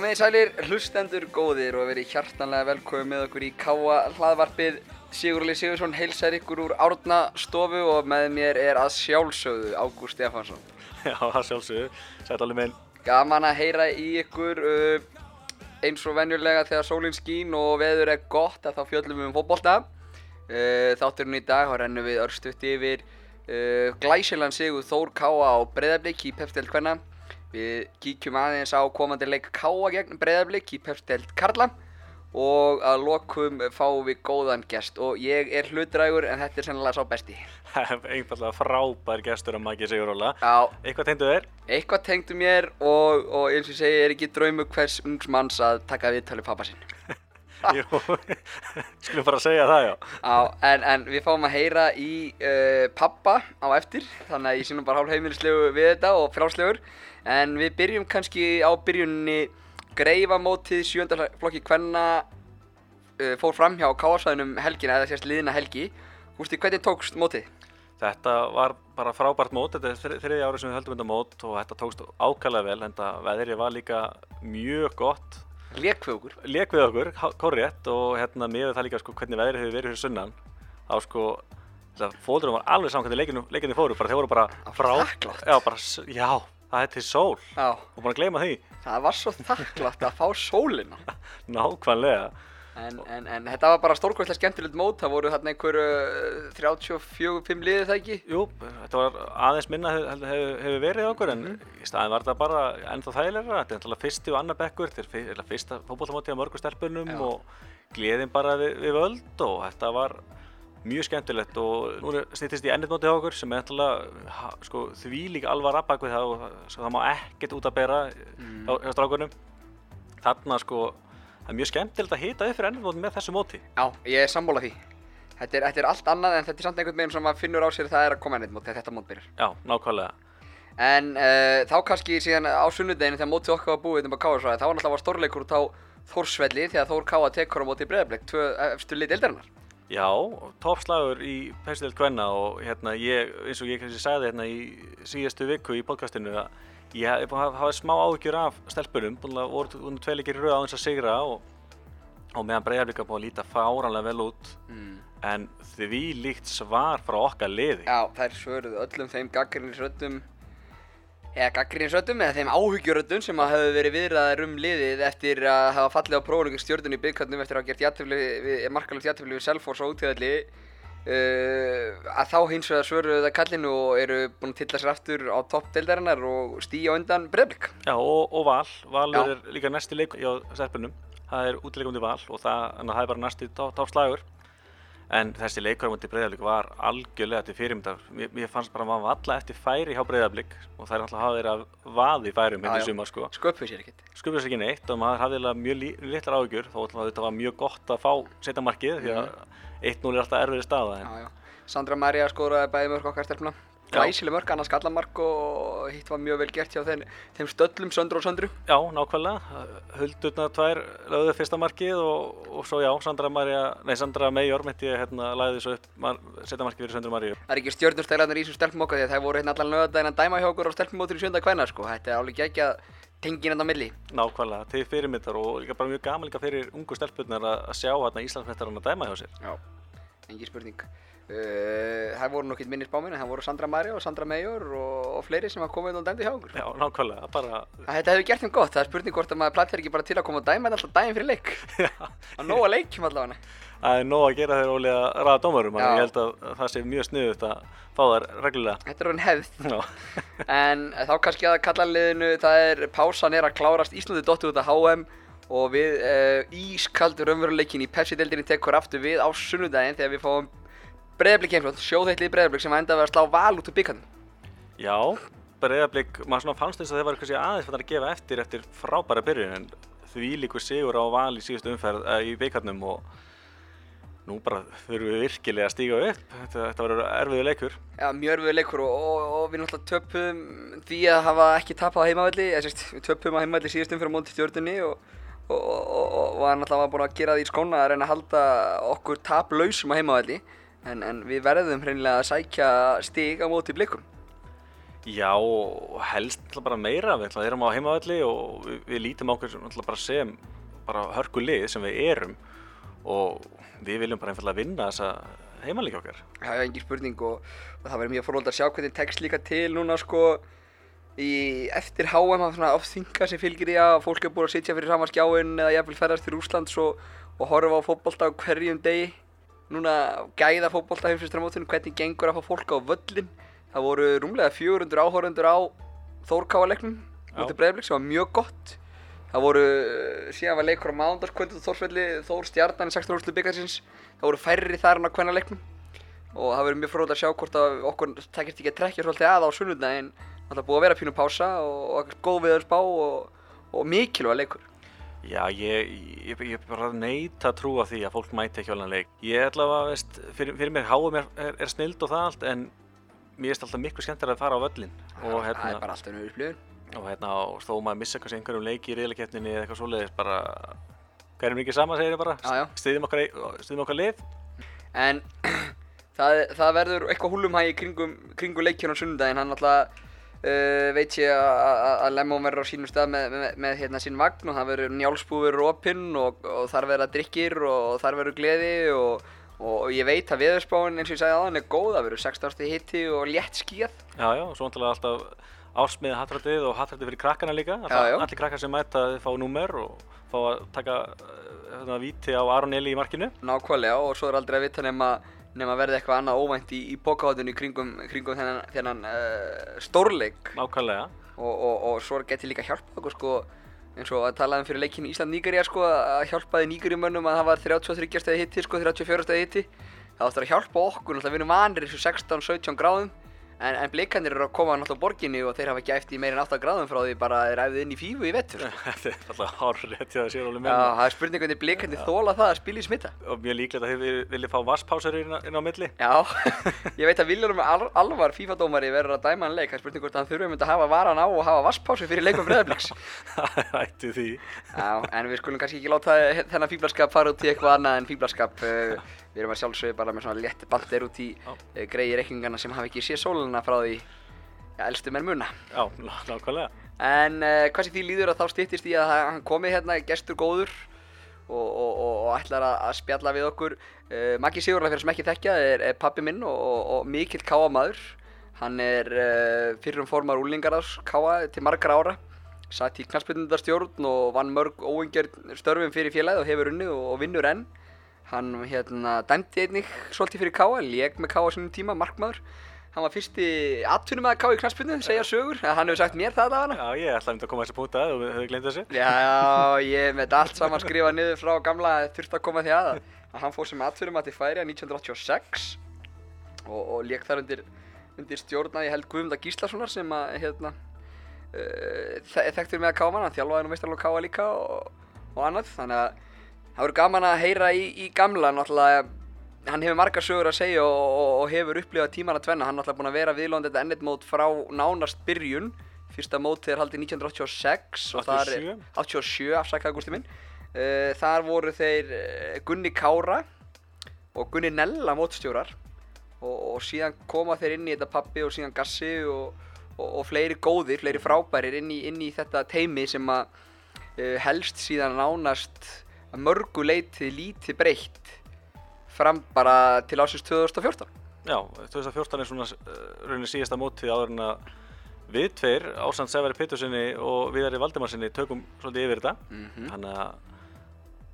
Komið í sælir hlustendur góðir og verið hjartanlega velkomið með okkur í Káa hlaðvarpið. Sigurli Sigursson heilsar ykkur úr Árna stofu og með mér er að sjálfsögðu Ágúst Stefansson. Já, það sjálfsögðu. Sætt alveg minn. Gaman að heyra í ykkur uh, eins og venjulega þegar sólinn skín og veður er gott að þá fjöllum við um fótbolta. Uh, þátturinn í dag og rennum við örstuðt yfir uh, glæsilegan sigur Þór Káa á Breiðablík í Pepsteld Kvenna. Við kíkjum aðeins á komandi leik Káa gegn Breiðablík í Pepsteld Karla og að lokum fáum við góðan gest og ég er hlutrægur en þetta er sennilega sá besti. Einfallega frábær gestur að Maggi Siguróla. Já, Eitthvað tegndu þér? eitthvað tengdu mér og, og eins og ég segi er ekki draumu hvers ungs manns að taka viðtölu pappa sinn. Jú, skulum bara segja það, já. Já, en, en við fáum að heyra í uh, pappa á eftir, þannig að ég nú bara hálf heimilislegu við þetta og fráslegur. En við byrjum kannski á byrjunni greifamótið sjöndaflokki Kvenna uh, fór fram hjá káarsvæðinum helgina, eða sérst liðina helgi. Gústi, hvernig tókst mótið? Þetta var bara frábært mót, þetta er þri- þriðja ári sem við höldum þetta mót og þetta tókst ákvæmlega vel, en það veðrið var líka mjög gott. Lék við okkur. Lék við okkur, korrétt, og hérna með það líka sko hvernig veðrið hefur verið fyrir sunnan. Þá sko, fóldurum var alveg saman hvernig leikinu fóru, bara þeir voru bara frá... Já, bara, já, það til sól, Já, og að gleyma því, það var svo þakklátt að fá sólina. nákvæmlega. En, en, en þetta var bara stórkvæmslega skemmtilegt mót, það voru þarna einhver uh, 34-5 liðið það ekki? Jú, þetta var aðeins minna hefur hef, hef verið á okkur en í staðin var þetta bara ennþá þægilegra. Þetta er náttúrulega fyrsti og annar bekkur, þetta er fyrsta fótbollamótið á mörgum stelpunum og gleðin bara við, við völd og þetta var mjög skemmtilegt og nú snýttist í ennið mótið á okkur sem er náttúrulega sko, því líka alvar að bak við það og það, má ekkert út að bera hjá, hjá strákunum. Þarna sko, það er mjög skemmtilegt að hita upp fyrir ennið mótið með þessu móti. Já, ég er sammála því. Þetta er, þetta er allt annað en þetta er samt einhvern veginn sem maður finnur á sér að það er að koma ennið mót þegar þetta mót byrjar. Já, nákvæmlega. En uh, þá kannski síðan á sunnudeginu þegar mótið okkar var búið um að káa þá var náttúrulega stórleikur út á Þórsvelli þegar Þór Káa tekur á mótið Breiðablik, tvö efstu lið deildarinnar. Já, toppslagur í Pestilegt Kvenna og hérna ég, eins og ég kannski sagði hérna í síðastu viku í podcastinu að ég hafa smá áhyggjur af stelpunum, voru voru tvei leikir í rauð á eins að sigra og, og meðan Breiðarblik búin að líta fáranlega vel út Mm. en því líkt svar frá okkar liði. Já, þær svöruðu öllum þeim gaggrinnisröddum eða gaggrinnisröddum eða þeim áhyggjuröddum sem að hafa verið viðraðar um liðið eftir að hafa fallið á prófunum stjórnum í byggkarnum eftir að hafa gert markalegt jættefli við Selfoss og útíðalli uh, að þá hins vegar svöruðu það kallinu og eru búin að tilla sér aftur á topp deildarinnar og stíja undan breyðblik Já, og, og Val, Valur Já. er líka næsti leik hjá stelpunum, það er útileikundi Val og það, það er bara næsti toppslagur en þessi leikur á mútið Breiðablík var algjörlega til fyrirmyndar. Mér, mér fannst bara að maður valla eftir færi hjá Breiðablík og það er alltaf hafa verið að vaði færum hérna í sumar sko. Sköpuðu sér ekkert. Skupið þess ekki neitt og maður hafði eiginlega mjög litlar áhugjur þó að þetta var mjög gott að fá setja markið því að 1-0 er alltaf erfiði staða. Sandra Maria skoraði bæði mörg okkar stelpuna. Glæsileg mörg, annars skallamark og hitt var mjög vel gert hjá þeim, þeim stöllum Söndru og Söndru já, nákvæmlega Huldurnar tvær lögðu fyrsta markið og, og svo já, Sandra Maria nei, Sandra Meijor mitt ég hérna lagði svo upp setja markið fyrir Sandra Maríu Það er ekki stjórnustælarnir í þessum stelpum okkar því að það voru hérna allan lögadaginn að dæma hjá okkur á stelpumótur í sjönda kvæna sko. Þetta er alveg ekki að tengin hérna á milli. Nákvæmlega, til fyrirmyndar og líka bara mjög gaman líka fyrir ungu stelpunnar að, sjá hérna Íslandsmestarinn að dæma hjá sér. Já. Engi spurning. Uh, það voru nokkið minni spáminn en það voru Sandra Maria og Sandra Meijor og, og fleiri sem hafa komið og dæmdi hjá okkur. Já, nákvæmlega, bara, Að Þetta hefur gert þeim gott. Það er spurning hvort að maður plattar ekki bara til að koma og dæma þetta alltaf daginn fyrir leik. já, Að nóga leikjum allavega. það er nóg að gera þegar ólega ræða dómarum, að ég held að það sé mjög sniðut að fá þær reglulega. Þetta er hann hefð. En þá kannski að kalla liðinu, það er pásan er að klárast Íslandi HM og við uh, ískaldur raunveruleikin í Pepsi-deildinni tekur aftur við á sunnudaginn þegar við fáum breyðarblik heimflótt, sjóðheitlið breyðarblik sem endaði að slá val út úr byggarnum. já breyðablík, maður svona fannst þess að þeir var kannski aðeins fyrir að gefa eftir eftir frábæra byrjun en því líkur sigur á val í síðustu umferð uh, í beikarnum og nú bara þurfum við virkilega að stíga upp, þetta, þetta verður erfiðu leikur. Já, mjög erfiður leikur og, og, og við náttúrulega töpum því að hafa ekki tapað á sérst, við töpum á heimavelli síðustum fyrir móti stjórnunni og, og, og, og, og var náttúrulega búin að gera því skóna að reyna að halda okkur taplausum á heimavelli en, en við verðum hreinlega að sækja stig á móti blikum. Já, helst bara meira, við erum á heimavalli og við, við lítum okkur bara sem bara hörku lið sem við erum og við viljum bara einfallega vinna þessa heimalík okkar. Það er engin spurning og, og það verður mjög fórhóld að sjá hvernig tekst líka til núna sko í eftir HM að svona ofþinga sem fylgir í að fólk er búin að sitja fyrir sama skjáin eða jafnvel ferðast til Úslands og, og horfa á fótbolta á hverjum degi núna gæða fótbolta heimsvistramótun hvernig gengur að fá fólk á völlin það voru rúmlega 400 áhórundur á Þórkáalegnum mútið Breiðblik sem var mjög gott. Það voru, síðan var leikur á mándarskvöldu Þórsvelli, Þór Stjarnan í 16. úrslu byggarsins það voru færri þar en á kvennalegnum og það verður mjög fróðilegt að sjá hvort að okkur tekist ekki að trekja svolítið að á sunnudaginn. Það búið að vera pínu pása og, og góð viðarspá og, og mikilvæg leikur. Já, ég, ég, ég bara neita að trúa því að fólk mæti ekki alveg leik. Ég ætla að, veist, fyrir, fyrir mér háum er, er, er snild og það allt, en mér er alltaf miklu skemmtilega að fara á völlin. Og, það hérna, er bara alltaf nöður upplifun. Og hérna, og þó maður missa kannski einhverjum leiki í riðleikeppninni eða eitthvað svoleiðis, bara, hverjum ekki sama segir ég bara, stiðjum okkar, okkar lið. En það, það verður eitthvað húlumhægi kringum, kringum leikjörn á sunnudaginn, hann alltaf Uh, veit ég að Lemon verður á sínum stað með, með, með hérna sín vagn og það verður njálsbúður opinn og, og þar verður drikkir og þar verður gleði og, og ég veit að viðspáinn eins og ég sagði aðan er góð, það verður 16. hitti og létt skíð. Já, já, og svo náttúrulega alltaf ársmiðið hattrættið og hattrættið fyrir krakkana líka, allir krakkar sem mæta fá númer og fá að taka hérna, víti á Aron Eli í markinu. Nákvæmlega og svo er aldrei að vita nema nema verði eitthvað annað óvænt í, í bókáðunni kringum, kringum þennan, þennan uh, stórleik. Nákvæmlega. Og, og, og svo geti líka hjálpað okkur sko eins og að talaðum fyrir leikinu Ísland-Nígeria sko að hjálpaði Nígeriumönnum að það var 33 stegi hitti sko 34 stegi hitti það áttur að hjálpa okkur náttúrulega við erum vanir þessu 16-17 gráðum En, en blikandir eru að koma náttúrulega á borginni og þeir hafa ekki eftir meirinn 8 gráðum frá því bara þeir æfðu inn í fífu í vettur. Þetta er alltaf hárrétt hjá það sér alveg með. Já, það er spurning hvernig blikandir þóla það að spila í smitta. Og mjög líklegt að þið viljið fá vasspásar inn, inn á milli. Já, ég veit að Viljórum al alvar FIFA-dómari verður að dæma hann leik. Það er spurning hvort hann þurfum að hafa varan á og hafa vasspásu fyrir leikum breðabliks. Við erum að sjálfsögja bara með svona létt bandir út í uh, greiði reikningarna sem hafa ekki séð sóluna frá því ja, elstu menn muna. Já, nákvæmlega. En uh, hvað sem því líður að þá stýttist í að hann komi hérna, gestur góður og, og, og, og ætlar að, að spjalla við okkur. Uh, Maggi Sigurðar fyrir sem ekki þekkja er, er pappi minn og mikill káamaður. Hann er fyrrum formar úlingarás káa til margar ára. Satt í knallspilnundarstjórn og vann mörg óengjörn störfum fyrir félagið og hefur unnið og vinnur enn. Hann hérna dæmdi einnig svolítið fyrir Káa, lék með Káa svona tíma, markmaður. Hann var fyrsti atvinnum að Káa í knastbyrnu, segja sögur. Hann hefur sagt mér það af hana. Já, ég ætlaði um að koma púta að og við höfum glemt þessu. Já, ég með allt saman skrifað niður frá gamla þurfti að koma því að það. Hann fór sem atvinnum að til færi að 1986 og, og lék þar undir, undir stjórnaði held Guðmunda Gíslasonar sem að hérna, uh, þekktur með að Káa mann. Hann þjálfaði nú meistarlega Það verður gaman að heyra í, í gamla, náttúrulega, hann hefur margar sögur að segja og, og, og hefur upplifað tíman að tvenna. Hann er náttúrulega búinn að vera viðlóðan þetta ennett mót frá nánast byrjun. Fyrsta mótið er haldið 1986 og 87. það er 87, afsakaði gústi minn. Uh, þar voru þeir uh, Gunni Kára og Gunni Nella mótstjórar og, og síðan koma þeir inn í þetta pappi og síðan Gassi og fleiri góðir, fleiri frábærir inn í, inn í þetta teimi sem að uh, helst síðan nánast að mörgu leitið lítið breytt fram bara til ásins 2014. Já, 2014 er svona uh, rauninni síðasta mótið áður en að við tveir, Ásand Sævari Pétursinni og Viðari Valdimarsinni tökum svolítið yfir þetta. Mm -hmm. Þannig að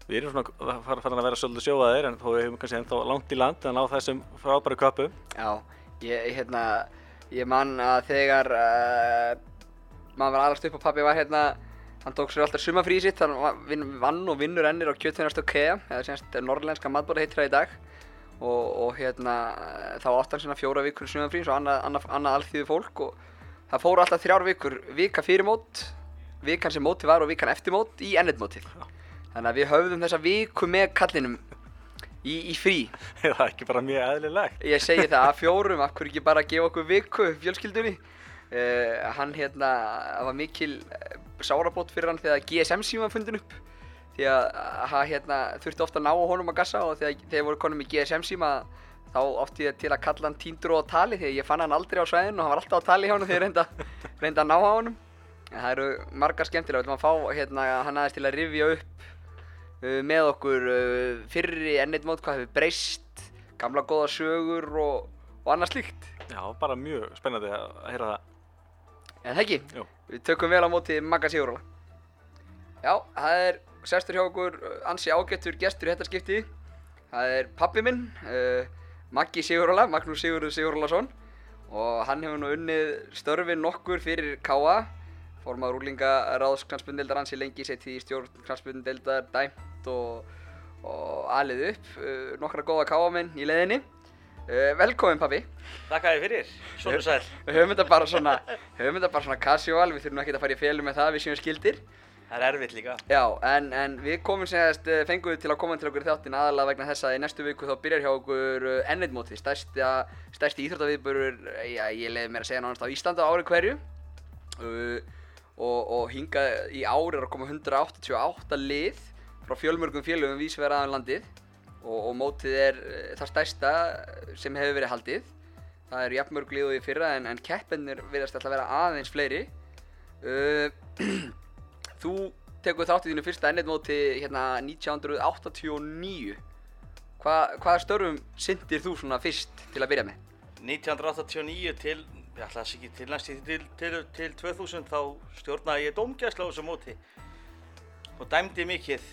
við erum svona farin að vera svolítið sjóaðir en þó við hefum kannski ennþá langt í land en á þessum frábæru köpu. Já, ég, hérna, ég man að þegar uh, maður var aðrast upp og pabbi var hérna Hann tók sér alltaf sumafrí sitt, hann vann og vinnur ennir á kjötfinnarstu KEA, eða semst norrlænska matbóra heitir það í dag. Og, og hérna, þá átt hann sína fjóra vikur sumafrí, svo annað, annað, annað alþýðu fólk. Og það fóru alltaf þrjár vikur, vika fyrir mót, vikan sem móti var og vikan eftir mót í ennetmótið. Þannig að við höfðum þessa viku með kallinum í, í frí. Það er ekki bara mjög eðlilegt. Ég segi það að fjórum, af hverju ekki bara gefa okkur viku fjölskyldunni. Uh, hann hérna, var mikil sárabót fyrir hann þegar GSM síma fundin upp því að hann hérna, þurfti ofta að ná honum að gassa og þegar þeir voru konum í GSM síma þá átti ég til að kalla hann tíndur á tali því að ég fann hann aldrei á svæðinu og hann var alltaf á tali hjá hann þegar ég reynda, að ná á honum. En það eru margar skemmtilega, við ætlum að fá hérna, hann aðeins til að rifja upp uh, með okkur uh, fyrri enneitt mót, hvað hefur breyst, gamla góða sögur og, og annað slíkt. Já, bara mjög spennandi að að heyra það. En það ekki, við tökum vel á móti Magga Siguróla. Já, það er sestur hjá okkur uh, ansi ágættur gestur í þetta skipti. Það er pappi minn, uh, Maggi Siguróla, Magnús Sigurður Sigurólason. Og hann hefur nú unnið störfin nokkur fyrir K.A. Formaður úrlingaráðs knallspundildar ansi lengi, sett í stjórn knallspundildar, dæmt og, og alið upp. Uh, nokkra góða K.A.menn í leiðinni. Uh, velkomin pappi. Þakka þér fyrir, svona sæl. Við höfum þetta bara svona, höfum þetta bara svona casual, við þurfum ekki að fara í félu með það, við séum skildir. Það er erfitt líka. Já, en, en við komum segast, eh, fengum við til að koma til okkur þáttin aðalega vegna þess að í næstu viku þá byrjar hjá okkur ennitmóti, stærsti, stærsti íþróttaviðburur, já, ég leiði mér að segja nánast á Íslandi á ári hverju. Uh, og, og hinga í ári er að koma 188 lið frá fjölmörgum félögum vísverðaðan um landið og, og mótið er eh, það stærsta sem hefur verið haldið. Það eru jafnmörg og í fyrra en, en keppennir virðast alltaf að vera aðeins fleiri. Uh, þú tekur þátt í þínu fyrsta ennetmóti hérna 1989. Hva, hvaða störfum syndir þú svona fyrst til að byrja með? 1989 til, ég ætla að ekki til næst til, til, til 2000 þá stjórnaði ég dómgæsla á þessu móti og dæmdi mikið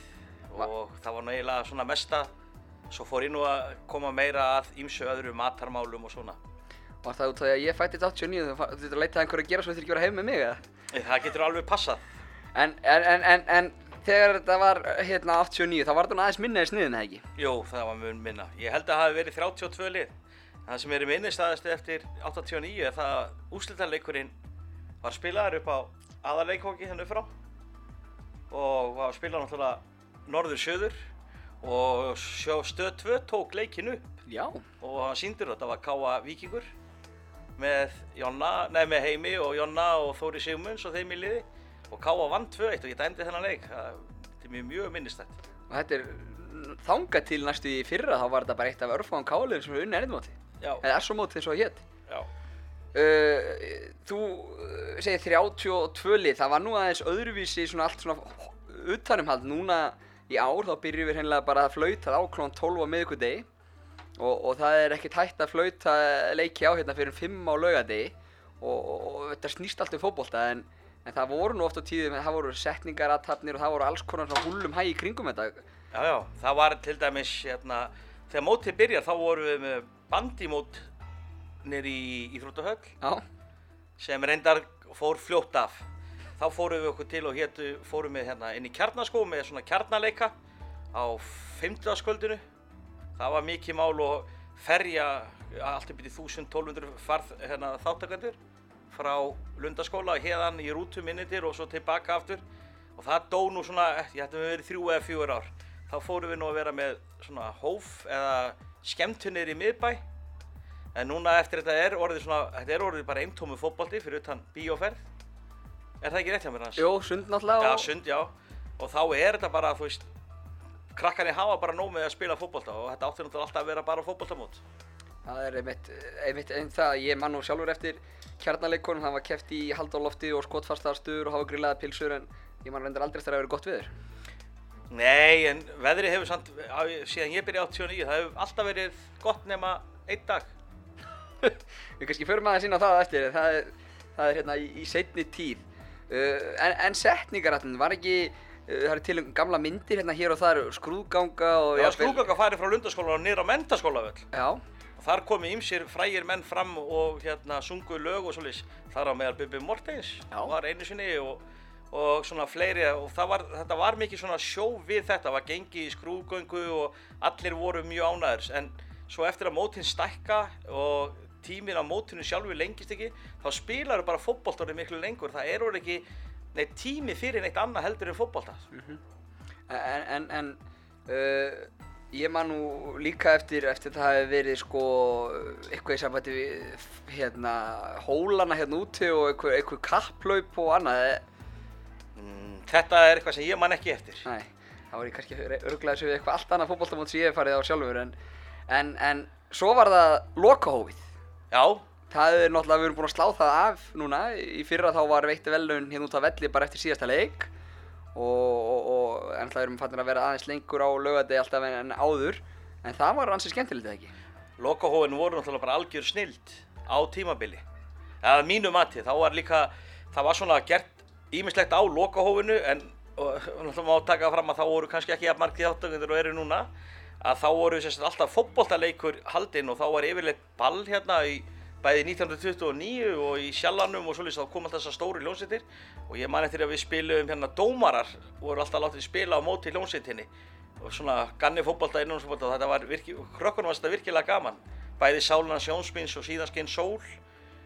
og það var eiginlega svona mesta svo fór ég nú að koma meira að ímsu öðru matarmálum og svona. Var það út af því að ég fættist 89 þú fa- þú þurftir að leita að einhverju að gera svo þurftir ekki að vera heim með mig eða? Það getur alveg passað. En, en, en, en, en þegar þetta var hérna 89 þá var þetta aðeins minna í sniðin eða ekki? Jú, það var mun minna. Ég held að það hafi verið 32 lið. Það sem er í minnistæðast eftir 89 er það að úrslitaleikurinn var spilaður upp á aðarleikóki hennu frá. Og var spilað náttúrulega norður-söður og stöð 2 tók leikin upp. Já. og hann sýndur þetta var Káa Víkingur með, Jonna, nei, með Heimi og Jonna og Þóri Sigmunds og þeim í liði. Og Káa vann 2-1 og ég dæmdi þennan leik. Þetta er mjög, mjög minnistætt. Og þetta er þangað til næstu í fyrra þá var þetta bara eitt af örfáðan káliðum sem er unni ennetmóti. Já, Eða er svo móti eins og já, Uh, þú uh, segir 32 lið, það var nú aðeins öðruvísi svona allt svona utanumhald. Núna í ár þá byrjum við hreinlega bara að flauta á klón 12 á miðvikudegi. Og, og það er ekkert hægt að flauta leiki á hérna fyrir 5 á laugadegi og, og, og þetta snýst allt um fótbolta en, en það voru nú oft á tíðum, það voru setningar aðtapnir og það voru alls konar húlum hæg í kringum þetta. Já, já, það var til dæmis, hérna, þegar mótið byrjar þá vorum við með bandimót nýr í Íþróttahöll Já, sem reyndar fór fljótt af. Þá fórum við okkur til og hétu, fórum við hérna inn í kjarnaskó með svona kjarnaleika á 50. sköldinu. Það var mikið mál og ferja allt upp í 1000-1200 farð hérna, þáttakandur frá Lundaskóla hérðan í rútu minnitir og svo tilbaka aftur og það dó nú svona, ég hætti að við verið þrjú eða fjögur ár þá fórum við nú að vera með svona hóf eða skemmtunir í miðbæ en núna eftir þetta er orðið svona, þetta er orðið bara eintómu fótbolti fyrir utan bíóferð er það ekki rétt hjá mér hans? jú, sund náttúrulega Já, og- sund, já og þá er þetta bara, þú veist krakkarnir hafa bara nóg með að spila fótbolta og þetta átti náttúrulega alltaf að vera bara fótboltamót Það er einmitt, einmitt einn það, ég man nú sjálfur eftir kjarnaleikunum, það var keft í haldálofti og skotfastar stuður og hafa grillaða pilsur en ég man reyndar aldrei eftir að það hafi verið gott viður. Nei, en veðrið hefur samt, síðan ég byrjaði 89, það hefur alltaf verið gott nema einn dag Við kannski förum aðeins inn á það eftir, það er, það er hérna í, í seinni tíð. Uh, en, en setningarættin, var ekki, uh, það eru til gamla myndir hérna hér og þar, skrúðganga og Já, skrúganga farið frá lundaskóla og niður á mentaskólavöll Já, og þar komu ýmsir frægir menn fram og hérna sungu lög og svoleiðis þar á meðal Bibi Mortens var einu sinni og, og svona fleiri og það var, þetta var mikið svona sjó við þetta, var gengið í skrúgöngu og allir voru mjög ánæður en svo eftir að mótin stækka og tíminn á mótinu sjálfur lengist ekki þá spilar bara fótboltarnir miklu lengur það er orðið ekki neitt tími fyrir neitt annað heldur en fótbolta en, en, en uh, ég man nú líka eftir, eftir það hafi verið sko eitthvað í sambandi við hérna hólana hérna úti og eitthvað, eitthvað kapplaup og annað. eh, mm, þetta er eitthvað sem ég man ekki eftir Nei, var ég kannski örglaði sig við eitthvað allt annað fótboltamót sem ég hef farið á sjálfur en, en, en svo var það lokahófið. Já, Það er náttúrulega, við erum búin að slá það af núna. Í fyrra þá var veitti velun hérna út af velli bara eftir síðasta leik. Og, og, og en það erum fannir að vera aðeins lengur á laugadegi alltaf en, áður. En það var ansið skemmtilegt eða ekki? lokahóin voru náttúrulega bara algjör snild á tímabili. Það er mínu mati, þá var líka, það var svona gert ímislegt á lokahófinu en náttúrulega má taka fram að þá voru kannski ekki jafn margir þáttökundur og eru núna að þá voru sérst alltaf fótboltaleikur haldinn og þá var yfirleitt ball hérna í bæði 1929 og í Sjallanum og svolítið þá kom alltaf þessar stóri ljónsettir og ég man eftir að við spilum hérna dómarar voru alltaf látið spila á móti ljónsettinni og svona ganni fótbolta innan fótbolta og þetta var virki, krökkunum var þetta virkilega gaman. Bæði Sálana Sjónsmins og síðan skinn Sól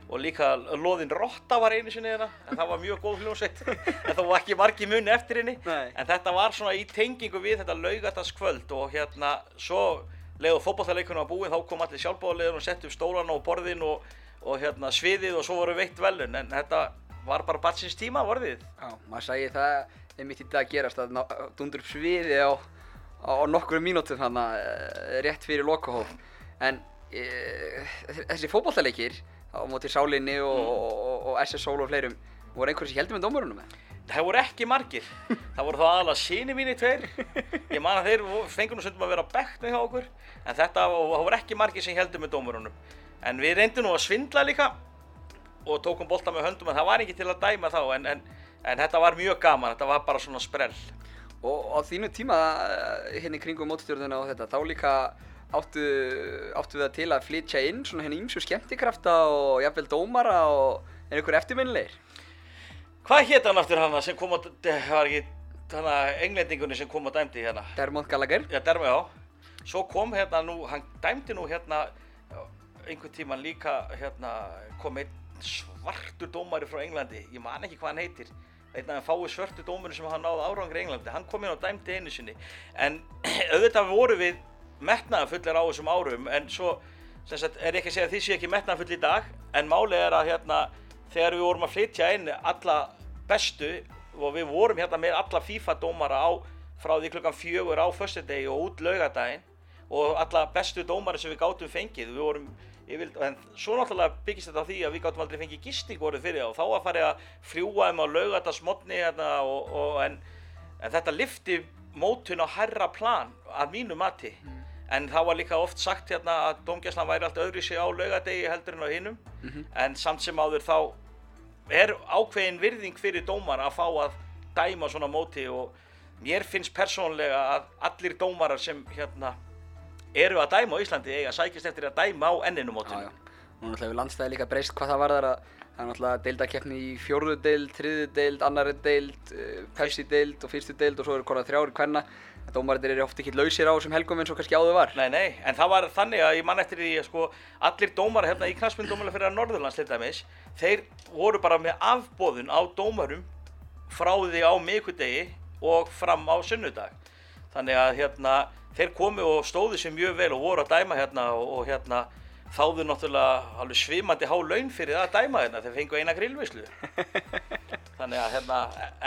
og líka loðin Rotta var einu sinni hérna en það var mjög góð hljómsveit en það var ekki margi muni eftir henni Nei. en þetta var svona í tengingu við þetta laugardaskvöld og hérna svo leiðu fótballtaleikunum að búin þá kom allir sjálfbáðarleiður og sett upp stólana og borðin og, og hérna sviðið og svo voru veitt velun en þetta var bara batsins tíma vorðið Já, maður sæði það einmitt í dag gerast að dundur upp sviði á, á, á nokkrum mínútum hann rétt fyrir lokahóf. En e, þessi fótballtaleikir á móti Sálinni og, og, og SS Sól og fleirum voru einhverjir sem heldur með dómarunum með? Það voru ekki margir. Það voru þá aðalega síni mínir tveir. Ég man að þeir fengur nú stundum að vera á bekknu hjá okkur. En þetta voru ekki margir sem heldur með dómurunum. En við reyndum nú að svindla líka og tókum bolta með höndum en það var ekki til að dæma þá. En, en, en þetta var mjög gaman. Þetta var bara svona sprell. Og á þínu tíma eh, hérna í kringum mótstjórnuna og þetta, þá líka áttu, áttu við það til að flytja inn svona hérna ímsu skemmtikrafta og jafnvel dómara og er einhver eftirminnilegir? Hvað hétt hann aftur hana sem kom á, það var ekki hana englendingunni sem kom á dæmdi hérna? Dermot Gallagher? Já, derma, já. Svo kom hérna nú, hann dæmdi nú hérna einhvern tíman líka hérna kom einn svartur dómari frá Englandi, ég man ekki hvað hann heitir einn af þeim fáu svörtu dómurinn sem hann náði árangri í Englandi, hann kom inn og dæmdi einu sinni en auðvitað voru við metnaðafullir á þessum árum en svo sagt, er ekki að segja að því sé ekki metnaðafull í dag en málið er að hérna þegar við vorum að flytja inn alla bestu og við vorum hérna með alla FIFA dómara á frá því klukkan fjögur á föstudegi og út laugadaginn og alla bestu dómari sem við gátum fengið. Við vorum yfir, en svo náttúrulega byggist þetta á því að við gátum aldrei fengið gisting voru fyrir það og þá var farið að fljúa um á laugardagsmotni hérna, og, og, en, en þetta lifti mótun á herra plan að mínu mati en það var líka oft sagt hérna að dómgæslan væri allt öðru sig á laugadegi heldur en á hinnum en samt sem áður þá er ákveðin virðing fyrir dómar að fá að dæma svona móti og mér finnst persónlega að allir dómarar sem hérna eru að dæma á Íslandi eiga sækist eftir að dæma á enninu mótinu. Nú náttúrulega hefur landstæði líka breyst hvað það varðar að það er náttúrulega deildakeppni í fjórðu deild, þriðu deild, annari deild, uh, Pepsi deild og fyrstu deild og svo eru konað þrjári hvenna. Dómarindir eru oft ekki lausir á þessum helgum eins og kannski áður var. Nei, nei, en það var þannig að ég man eftir því að sko allir dómarar hérna í knastmyndómulega fyrir að Norðurlands til dæmis, þeir voru bara með afbóðun á dómarum frá því á mikudegi og fram á sunnudag. Þannig að hérna þeir komu og stóðu sér mjög vel og voru að dæma hérna og, og hérna þáðu náttúrulega alveg svimandi há laun fyrir það að dæma hérna, þeir fengu eina grillvislu. Þannig að hérna,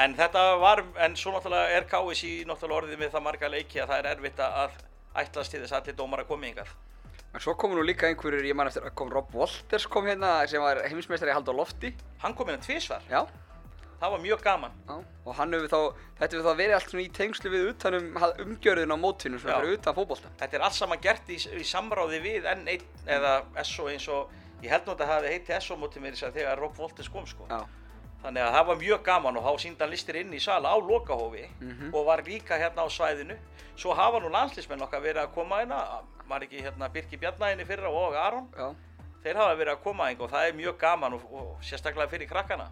en þetta var, en svo náttúrulega er KSI náttúrulega orðið með það marga leiki að það er erfitt að ætlast til þess að allir dómar að koma yngað. En svo komu nú líka einhverjur, ég man eftir að kom Rob Walters kom hérna sem var heimsmeistari í hald á lofti. Hann kom að tvísvar, Já, það var mjög gaman. já. Og hann hefur þá, þetta hefur þá verið allt svona í tengslu við utanum umgjörðin á svona Já. fyrir utan fótbolta. Þetta er allt saman gert í, í samráði við N1 eða SO eins og ég held nú að það hafi heitið SO mótið mér þegar Rob Voltins kom sko. Já. Þannig að það var mjög gaman og þá síndi hann listir inn í sala á lokahófi Mhm. og var líka hérna á svæðinu. Svo hafa nú landslismenn okkar verið að koma hérna, var ekki hérna Birki Bjarnæðinni fyrra og Aron. Já. Þeir hafa verið að koma einhver og það er mjög gaman og, og sérstaklega fyrir krakkana.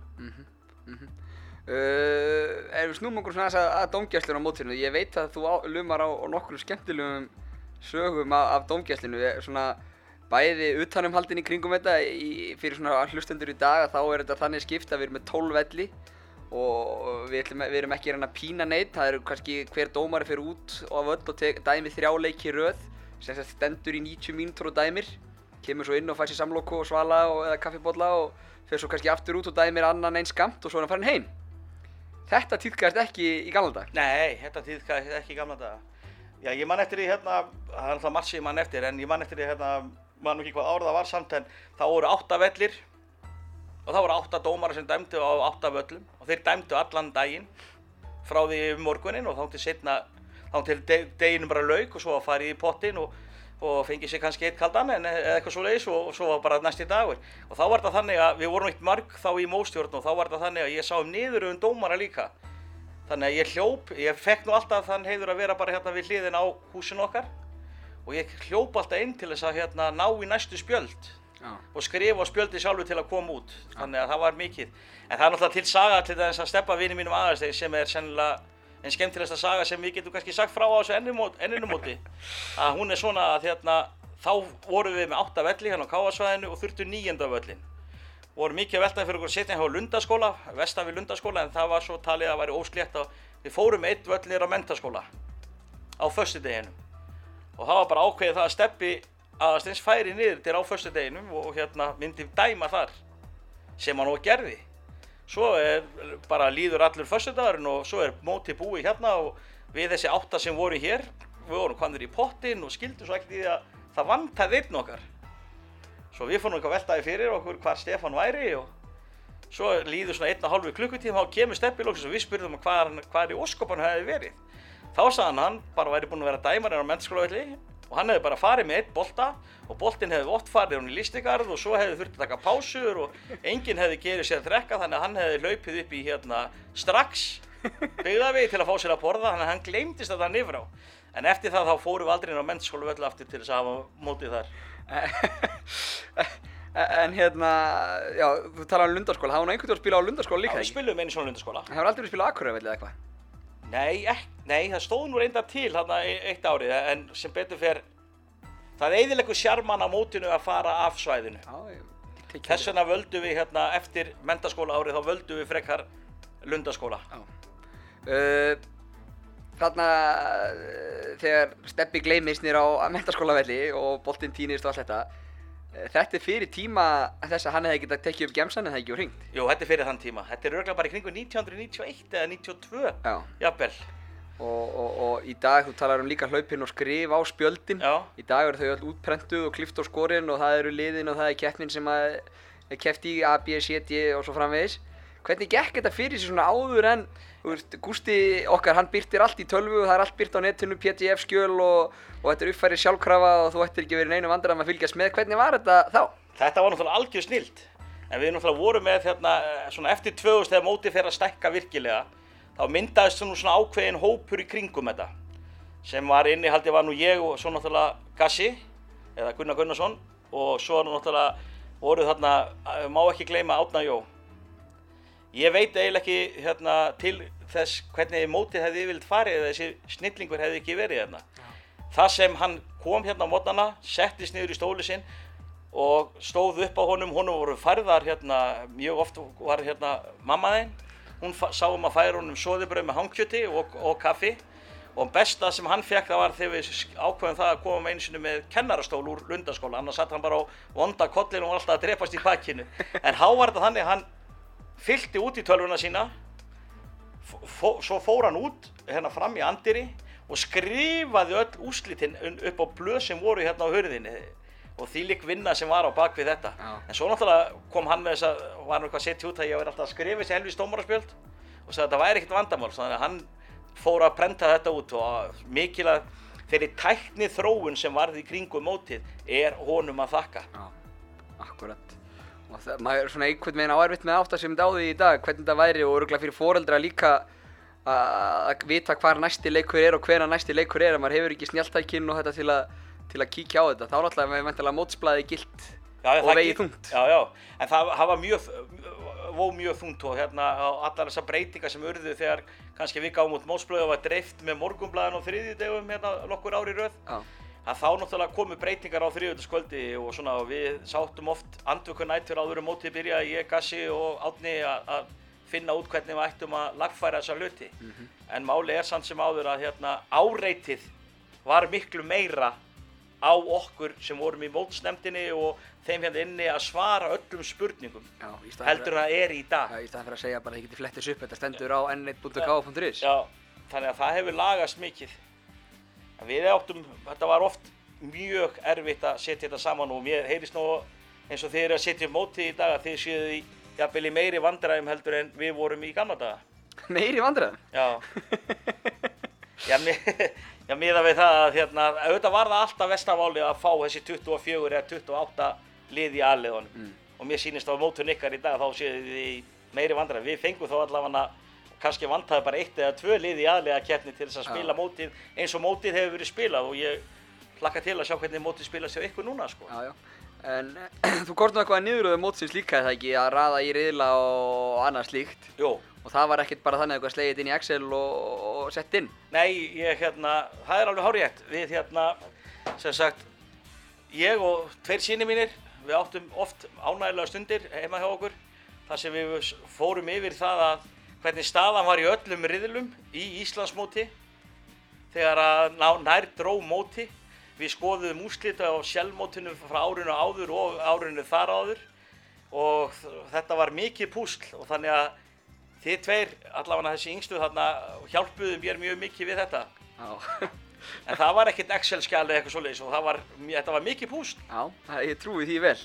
Uh, ef við snúum okkur svona að, að dómgæslinu á mótinu, ég veit að þú á, lumar á, á nokkru skemmtilegum sögum af, af dómgæslinu, Ég- svona bæði utanumhaldin í kringum þetta í, fyrir svona hlustendur í dag að þá er þetta þannig skipt að við erum með 12 velli og við, ætlum, við erum ekki að pína neitt, það eru kannski hver dómari fyrir út og af öll og tek, dæmi þrjá leiki í röð sem stendur í 90 mínútur og dæmir kemur svo inn og fær sér samlóku og svala og, eða kaffibólla og fer svo kannski aftur út og dæmir annan einn skamt og svo er hann farin heim Þetta týðkast ekki í gamla dag. Nei, þetta tíðkaði ekki í gamla daga. Já, ég man eftir því hérna, það er alltaf margt sem ég man eftir, en ég man eftir því hérna, nú ekki hvað árið það var samt, en þá voru átta vellir og þá voru átta dómara sem dæmdu á átta völlum og þeir dæmdu allan daginn frá því morgunin og þá til setna, þá til de deginum bara lauk og svo fara í pottin og, og fengi sér kannski eitt kaldan en eitthvað svo leiðis og, og svo var bara næsti dagur. Og þá var þetta þannig að við vorum eitt marg þá í móstjórn og þá var þetta þannig að ég sá um niður um dómara líka. Þannig að ég hljóp, ég fekk nú alltaf þann heiður að vera bara hérna við hliðin á húsin okkar og ég hljóp alltaf inn til þess að hérna ná í næstu spjöld Já. og skrifa á spjöldi sjálfur til að koma út. Þannig að það var mikið. En það er náttúrulega til saga til þess að steppa vini mínum aðeins sem er sennilega en skemmtilegsta saga sem við getum kannski sagt frá á þessu ennumóti. að hún er svona að hérna, þá vorum við með átta velli hérna á Káasvæðinu og þurftu níunda völlin voru mikið að veltaði fyrir okkur setja hjá Lundaskóla, vestan við Lundaskóla, en það var svo talið að væri óslétt að við fórum eitt völl niður á mentaskóla á föstudeginum. Og það var bara ákveðið það að steppi aðastins færi niður til á föstudeginum og hérna myndi dæma þar, sem hann og gerði. Svo er bara líður allur föstudagurinn og svo er móti búið hérna og við þessi átta sem voru hér, við vorum hvandur í pottin og skildum svo ekkert í því að það vantaði einn okkar. Svo við fórum eitthvað veltaði fyrir okkur hvar Stefán væri og svo líður svona einn og hálfu klukkutíma og kemur Steppi lóksins og við spurðum hann hvar, hvar í óskopan hefði verið. Þá sagði hann bara væri búinn að vera dæmarinn á mennskólavelli og hann hefði bara farið með eitt bolta og boltinn hefði oft farið hún í listigarð og svo hefði þurft að taka pásur og enginn hefði gerið sér að drekka þannig að hann hefði hlaupið upp í hérna strax byggðavegi til að fá sér að borða þannig að hann gleymdist þetta nifra á. En eftir það þá fórum við aldrei inn á mennskólavelli aftur til þess að hafa mótið þar. En hérna, já, þú talaði um lundarskóla, hafa hann einhvern veginn spilað á lundarskóla Já, líka við ekki? spilum einu svona lundaskóla. Nei, ek, nei, það stóð nú reynda til þarna e- eitt árið en sem betur fer það eiðilegur sjarman á mótinu að fara af svæðinu. Þess vegna völdum við hérna eftir mentaskóla árið þá völdum við frekar lundaskóla. Uh, þarna uh, þegar Steppi gleymist nýr á mentaskólavelli og boltinn týnist og allt þetta þetta er fyrir tíma þess að hann hefði getað tekið upp gemsan en það ekki og hringt Jú, þetta er fyrir þann tíma. Þetta er örgulega bara í kringu 1991 eða 92, Já. jafnvel. og, og, og í dag þú talar um líka hlaupinn og skrif á spjöldin Já. í dag eru þau öll útprentuð og klift á skorinn og það eru liðin og það er keppnin sem að er keppt í A, B, C, D og svo framvegis hvernig gekk þetta fyrir sig svona áður en Gústi okkar hann byrtir allt í tölvu það er allt byrt á netinu PDF skjöl og, og þetta er uppfærið sjálfkrafa og þú ættir ekki verið neinu vandræðum að fylgjast með hvernig var þetta þá? Þetta var náttúrulega algjör snild. En við náttúrulega vorum með hérna, eh, svona eftir 2000 þegar mótið fer að stækka virkilega, þá myndaðist svona, ákveðin hópur í kringum þetta. Sem var innihaldið var nú ég og svo náttúrulega Gassi, eða Gunnar Gunnarsson, og svo náttúrulega voru þarna, eh, má ekki gleyma Átna Jó. Ég veit eiginlega ekki hérna, til þess hvernig mótið hefði yfirleitt farið eða þessi snillingur hefði ekki verið hérna. Það sem hann kom hérna á mótnana, settist niður í stóli sinn og stóð upp á honum, honum voru færðar hérna, mjög oft var hérna mamma þeim, hún sá um að færa honum soðibröð með hangkjöti og, og kaffi. Og besta sem hann fekk það var þegar við ákveðum það að koma með einu sinni með kennarastól úr lundaskóla, annars satt hann bara á vonda kollinu og var alltaf að drepast í bakkinu, en há var þetta þannig hann fyllti út í tölvuna sína svo fór hann út hérna fram í andiri og skrifaði öll úslitin upp á blöð sem voru hérna á hurðinni og þvílík vinna sem var á bak við þetta Já. en svo náttúrulega kom hann með þess að var nú eitthvað að setja út að ég var alltaf að skrifa þessi helvis dómaraspjöld og sagði að þetta væri ekkert vandamál þannig að hann fór að prenta þetta út og mikil að þeirri tækni þróun sem varði í kringum mótið er honum að þakka Já, akkurat. Og það, maður er svona einhvern veginn áerfitt með átt að sem þetta á því í dag, hvernig þetta væri og örgulega fyrir foreldra líka að vita hvar næsti leikur er og hvena næsti leikur er, að maður hefur ekki snjáltækinn og þetta til að, til að kíkja á þetta. Þá náttúrulega er mentilega mótsblæði gilt Já, og vegið þungt. Já, já, en það, það var mjög, vó mjög þungt og hérna allar þessar breytingar sem urðu þegar kannski við gáum út mótsblöðu var dreift með morgunblæðin á þriðjudegum hérna nokkur ári röð. Að þá náttúrulega komu breytingar á þriðjöldaskvöldi og svona og við sáttum oft andvöku nættur áður um mótið byrja ég, Gassi og Átni að að finna út hvernig við ættum að lagfæra þessa hluti. En máli er samt sem áður að hérna áreitið var miklu meira á okkur sem vorum í mótsnefndinni og þeim hérna inni að svara öllum spurningum já, heldur en það er í dag. Já, í staðan fyrir að segja bara að þið getið flettis upp, þetta stendur á n1.k.is. Já, þannig að það hefur lagast mikið við áttum, þetta var oft mjög erfitt að setja þetta saman og mér heyrist nú eins og þið eru að setja mótið í dag að þið séu í jafnvel í meiri vandræðum heldur en við vorum í gamla daga. Meiri vandræðum. Já. Já, mi- já miða við það að hérna, auðvitað var það alltaf vestamáli að fá þessi 24 eða 28 lið í aðliðunum. Mm. Og mér sýnist á mótun ykkar í dag þá séu þið meiri vandræðum. Við fengum þá allavega kannski vantaði bara eitt eða tvö lið í aðliða keppni til þess að Já. spila mótið eins og mótið hefur verið spilað og ég hlakka til að sjá hvernig mótið spilast hjá ykkur núna sko. Já, já. En þú kortum eitthvað niðuröðu mótsins líka eða ekki að raða í riðla og annað slíkt. Jó, Og það var ekkert bara þannig að slegið inn í Excel og, og sett inn. Nei, ég hérna, það er alveg hárétt. Við hérna, sem sagt, ég og tveir síni mínir, við áttum oft ánægilega stundir heima hjá okkur. Þar sem við fórum yfir það að hvernig staðan var í öllum riðlum í Íslandsmóti. Þegar að ná, nær dró móti. Við skoðuðum úslita á sjálfmótinu frá árinu áður og árinu þar áður. Og þetta var mikið púsl og þannig að þið tveir, allavega þessi yngstu þarna, hjálpuðu mér mjög mikið við þetta. Já. En það var ekkert Excel-skjal eða eitthvað svoleiðis og það var, þetta var mikið púsl. Já, ég trúi því vel.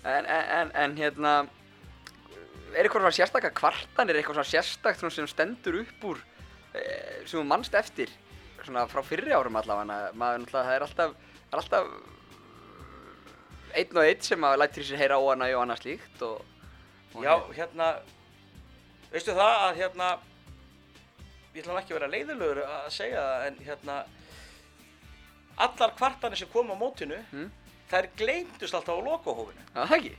En, en, en, en hérna, er eitthvað svona sérstakka kvartanir, eitthvað svona sérstakt sem stendur upp úr, e, sem mannst eftir, svona frá fyrri árum allavega, maður náttúrulega, það er alltaf, er alltaf einn og einn sem að lætur í sér heyra óanægi og annað slíkt og, og Já, hérna, veistu það að hérna, ég ætla ekki að vera leiðilegur að segja það, en hérna, allar kvartanir sem kom á mótinu, Mm. þær gleymdust alltaf á lokahófinu. Já, það ekki?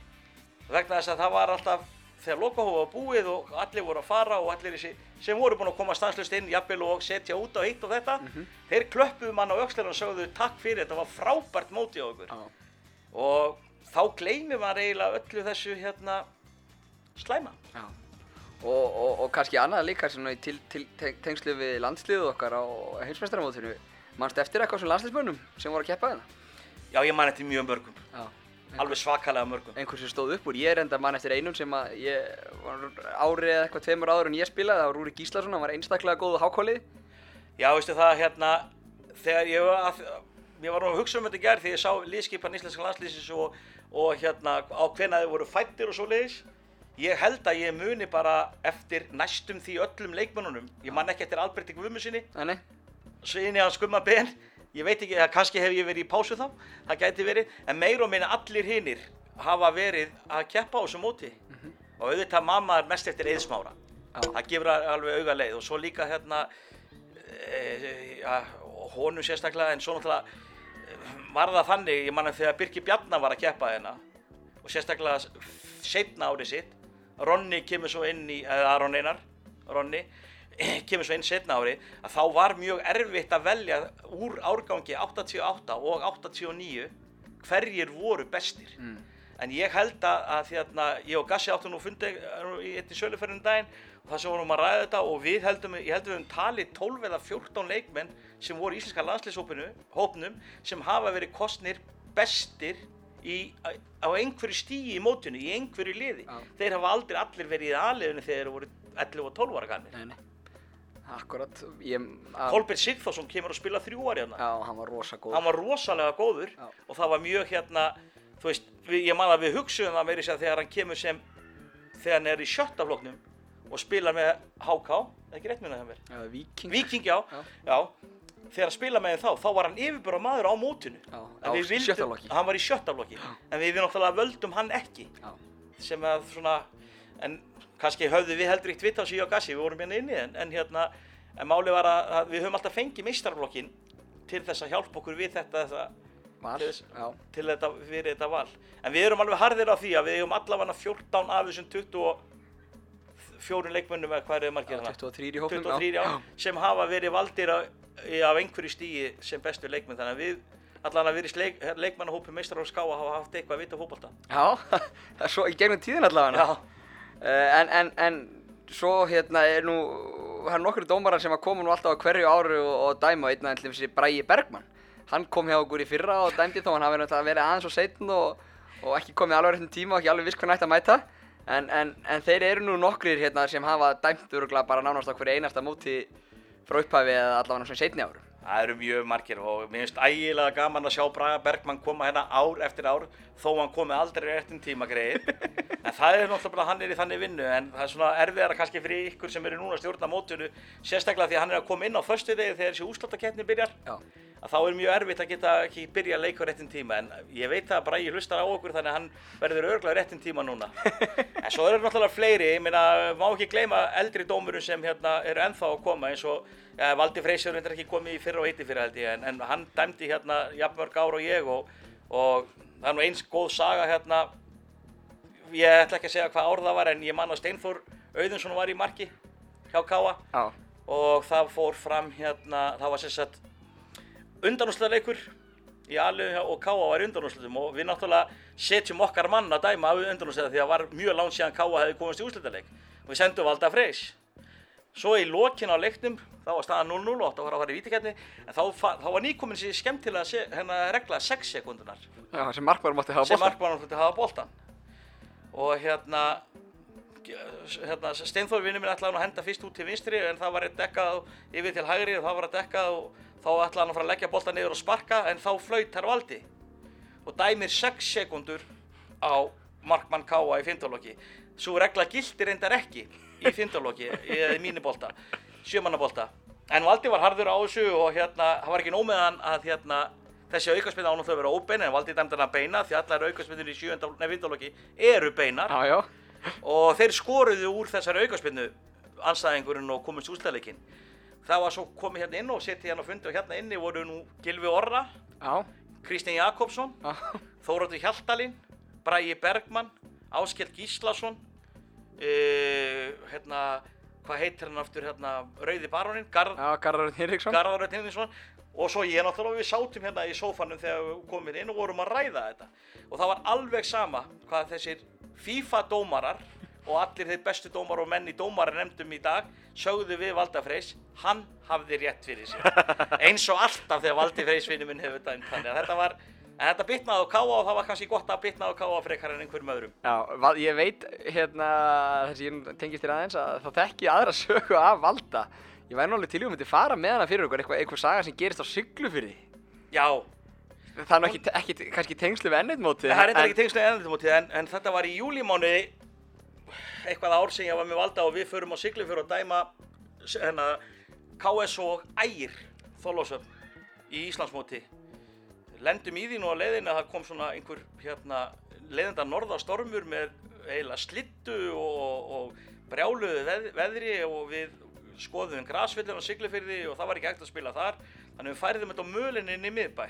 Vegna þess að það var alltaf, þegar lokahófi var búið og allir voru að fara og allir þessi sem voru búin að koma stanslust inn, jafnvel og setja út á hitt og þetta, þeir klöppuðu mann á öxlina og sögðu takk fyrir, þetta var frábært móti á okkur. Já. og þá gleymir maður eiginlega öllu þessu hérna slæma. Já. Og, og, og kannski annað líka til, til te- tengslu við landsliðu okkar á heimsmeistaramótinu. Manstu eftir eitthvað svona landsliðsmönnum sem voru að keppa hérna? Já, ég man eftir mjög mörgum. Alveg svakalega mörgum. Einhver sem stóð upp úr. Ég er enda mann eftir einum sem að ég var árið eða eitthvað tveimur áður en ég spilaði. Það var Rúri Gíslason, hann var einstaklega góð hákólið. Já, veistu það hérna, þegar ég var að, ég var að hugsa um þetta í gær þegar ég sá liðskipan íslenska landslýsins og, og hérna á hvenna þið voru fættir og svo leiðis. Ég held að ég muni bara eftir næstum því öllum leikmönnunum. Ég man ekki eftir Alberti Guðmusinni. Sveini hans Gumma Ben. Ég veit ekki, kannski hef ég verið í pásu þá, það gæti verið. En meir og minna allir hinnir hafa verið að keppa á þessu móti. Og auðvitað mamma er mest eftir eðsmára. Já. Það gefur alveg auga leið og svo líka hérna e, ja, honum sérstaklega en svo náttúrulega var það þannig, ég manna þegar Birgir Bjarnar var að keppa hérna og sérstaklega setna árið sitt Ronni kemur svo inn í, eða Aron Einar Ronni kemur svo inn setna ári að þá var mjög erfitt að velja úr árgangi 88 og 89 hverjir voru bestir Mm. en ég held að, að þérna, ég og Gassi áttum nú fundi í einni söluferðin daginn og það sem vorum að ræða þetta og við heldum, ég held við höfum talið 12 eða 14 leikmenn sem voru í íslenska landslýshópnum sem hafa verið kostnir bestir í, á, einhverju stíi í mótinu, í einhverju liði. Já. Þeir hafa aldrei allir verið í aðliðinu þegar þeir voru 11 og 12 ára gamlir. Akkurat. Kolbjörn Sigþórsson kemur að spila þrjú ári hérna. Já, hann var rosa góð. Hann var rosalega góður Já. og það var mjög hérna, þú veist, við, ég man að við hugsuðum það meiri þegar hann kemur sem, þegar hann er í sjötta flokknum og spilar með HK, ekki rétt minna hjá mér, Já, Víking. Víking já, Já. já, þegar hann spila með þá, þá var hann yfirbara maður á mótinu. Já, á vildum- sjötta flokki. Hann var í sjötta flokki, en við, við náttúrulega völdum hann ekki, Já. sem að svona, en kannski höfðu við heldur eitt vitt á sig og gassi, við vorum hérna inni, en, en hérna, en máli var að, að við höfum alltaf fengið meistarflokkin til þess að hjálpa okkur við þetta, þetta Var. Til þess- til þetta, fyrir þetta val. En við erum alveg harðir á því að við eigum allavega 14 af þessum 24 leikmönnum eða hvað er þið margir hana? 23 í hópnum. 23 já, sem hafa verið valdir af, af einhverju stíi sem bestu leikmenn. Þannig að við allavega verið leik, leikmannahópi meistar á ská að hafa haft eitthvað að vita fótbolta. Já, það er svo í gegnum tíðin allavega. Já, en, en, en svo hérna er nú, það er nokkru dómarar sem að koma nú alltaf á hverju áru og, og dæma einn aðeins til þessi Bræi Bergmann. Hann kom hjá okkur í fyrra og dæmdi þó hann hafi náttúrulega verið aðeins og setn og, og ekki komið alveg réttum tíma og ekki alveg viss hvernig ætti að mæta. En, en, en þeir eru nú nokkrir hérna sem hafa dæmt öruglega bara nánast á hverju einasta móti frá upphafi eða allavega svona setni árum. Það eru mjög margir og mér finnst ægilega gaman að sjá Braga Bergmann koma hérna ár eftir ár þó hann komi aldrei réttin tíma greið. En það er náttúrulega bara hann er í þannig vinnu en það er svona erfiðara kannski fyrir ykkur sem eru núna stjórna mótinu sérstaklega því að hann er að koma inn á föstu degi þegar þessi úslatakeppni byrjar Já. Að þá er mjög erfitt að geta ekki byrja að leika á réttin tíma en ég veit það bara ég hlustar á okkur þannig að hann verður örglega réttin tíma núna. En svo eru náttúrulega fleiri, ég meina má ekki gleyma eldri dómurum sem hérna eru ennþá að koma eins og ja, Valdi Freysjör er ekki komið í fyrra og í fyrra held ég en, en hann dæmdi hérna jafnmörg ár og ég og, og það er nú eins góð saga hérna. Ég ætla ekki að segja hvað ár það var en ég man að Steinfór Auðunsson var í marki hjá Káa og það fór fram hérna, það var sem sagt undanúsleikur í alveg og Káa var í undanúsleitum og við náttúrulega setjum okkar mann að dæma af undanúsleita því að var mjög langt síðan Káa hefði komast í úrslitaðleik og við sendum Valda Freys svo í lokin á leiknum þá var staðan 0-0 og það var að fara í vítikætni en þá, þá var nýkomin sér skemmtilega se, hérna, regla 6 sekundunar Já, sem markmaður mátti hafa markmann hafa boltan og hérna hérna, Steinþór vinnur minn ætlaði að henda fyrst út til vinstri en það var dekkað yfir til hægri og það var að dekkað og þá ætlaði hann að fara að leggja boltan niður og sparka en þá flaut þar valdi. Og dæmir 6 sekundur á markmann Káa í fintaloki svo regla gildi reyndar ekki í fintaloki í mínibolta sjömannabolta. En valdi var harður á þessu og hérna það var ekki hann að hérna þessi aukaspinna ánum þau vera óbein en valdi dæmdi hann að beina því allar aukaspinnur í fintaloki eru beinar. Já, já. og þeir skoruðu úr þessari aukarspinnu anstæðingurinn og komist úsleðleikin það var svo komið hérna inn og setið hérna á fundi og hérna inni voru nú Gilvi Orra Já. Kristinn Jakobsson. Þóróttur Hjaltalín Bragi Bergmann Áskell Gíslason uh, hérna hvað heitir hann aftur hérna Rauði Barónin Garð Já, Garðarinn Hinriksson. Garðar Örn Hinriksson og svo ég náttúrulega við sátum hérna í sófanum þegar við komum inn og vorum að ræða þetta og það var alveg sama hvað þessir FIFA dómarar og allir þeir bestu dómar og menn í dómarar nefndum í dag sögðu við Valda Freys hann hafði rétt fyrir sér eins og alltaf þegar Valdi Freys vinnu minn hefur dæmt þannig að þetta var en þetta bitnaði á káa og það var kannski gott að bitnaði á káa frekar en einhverjum öðrum Já, ég veit hérna, þessi ég tengist þér aðeins að þá þekki ég aðra sögu af Valda. Ég væri náttúrulega til í að myndi fara með hana fyrir okkur, eitthvað, eitthvað saga sem gerist á Siglufyrði. já, Það er nú ekki, ekki kannski tengslu við ennitmótið. það er eitthvað ekki tengslega ennendumótið en, en þetta var í júlímánuði eitthvað ár sem ég var með valda og við förum á Siglufjörð og dæma s- hérna, KS og Ægir Þorlósöfn í Íslandsmóti. Lendum í því nú á leiðinu að það kom svona einhver hérna, leiðenda norðastormur með eiginlega slittu og, og brjáluðu veð, veðri og við skoðum grasvillin á Siglufjörði og það var ekki hægt að spila þar. Þannig við færðum þetta á mölinni inn í miðbæ.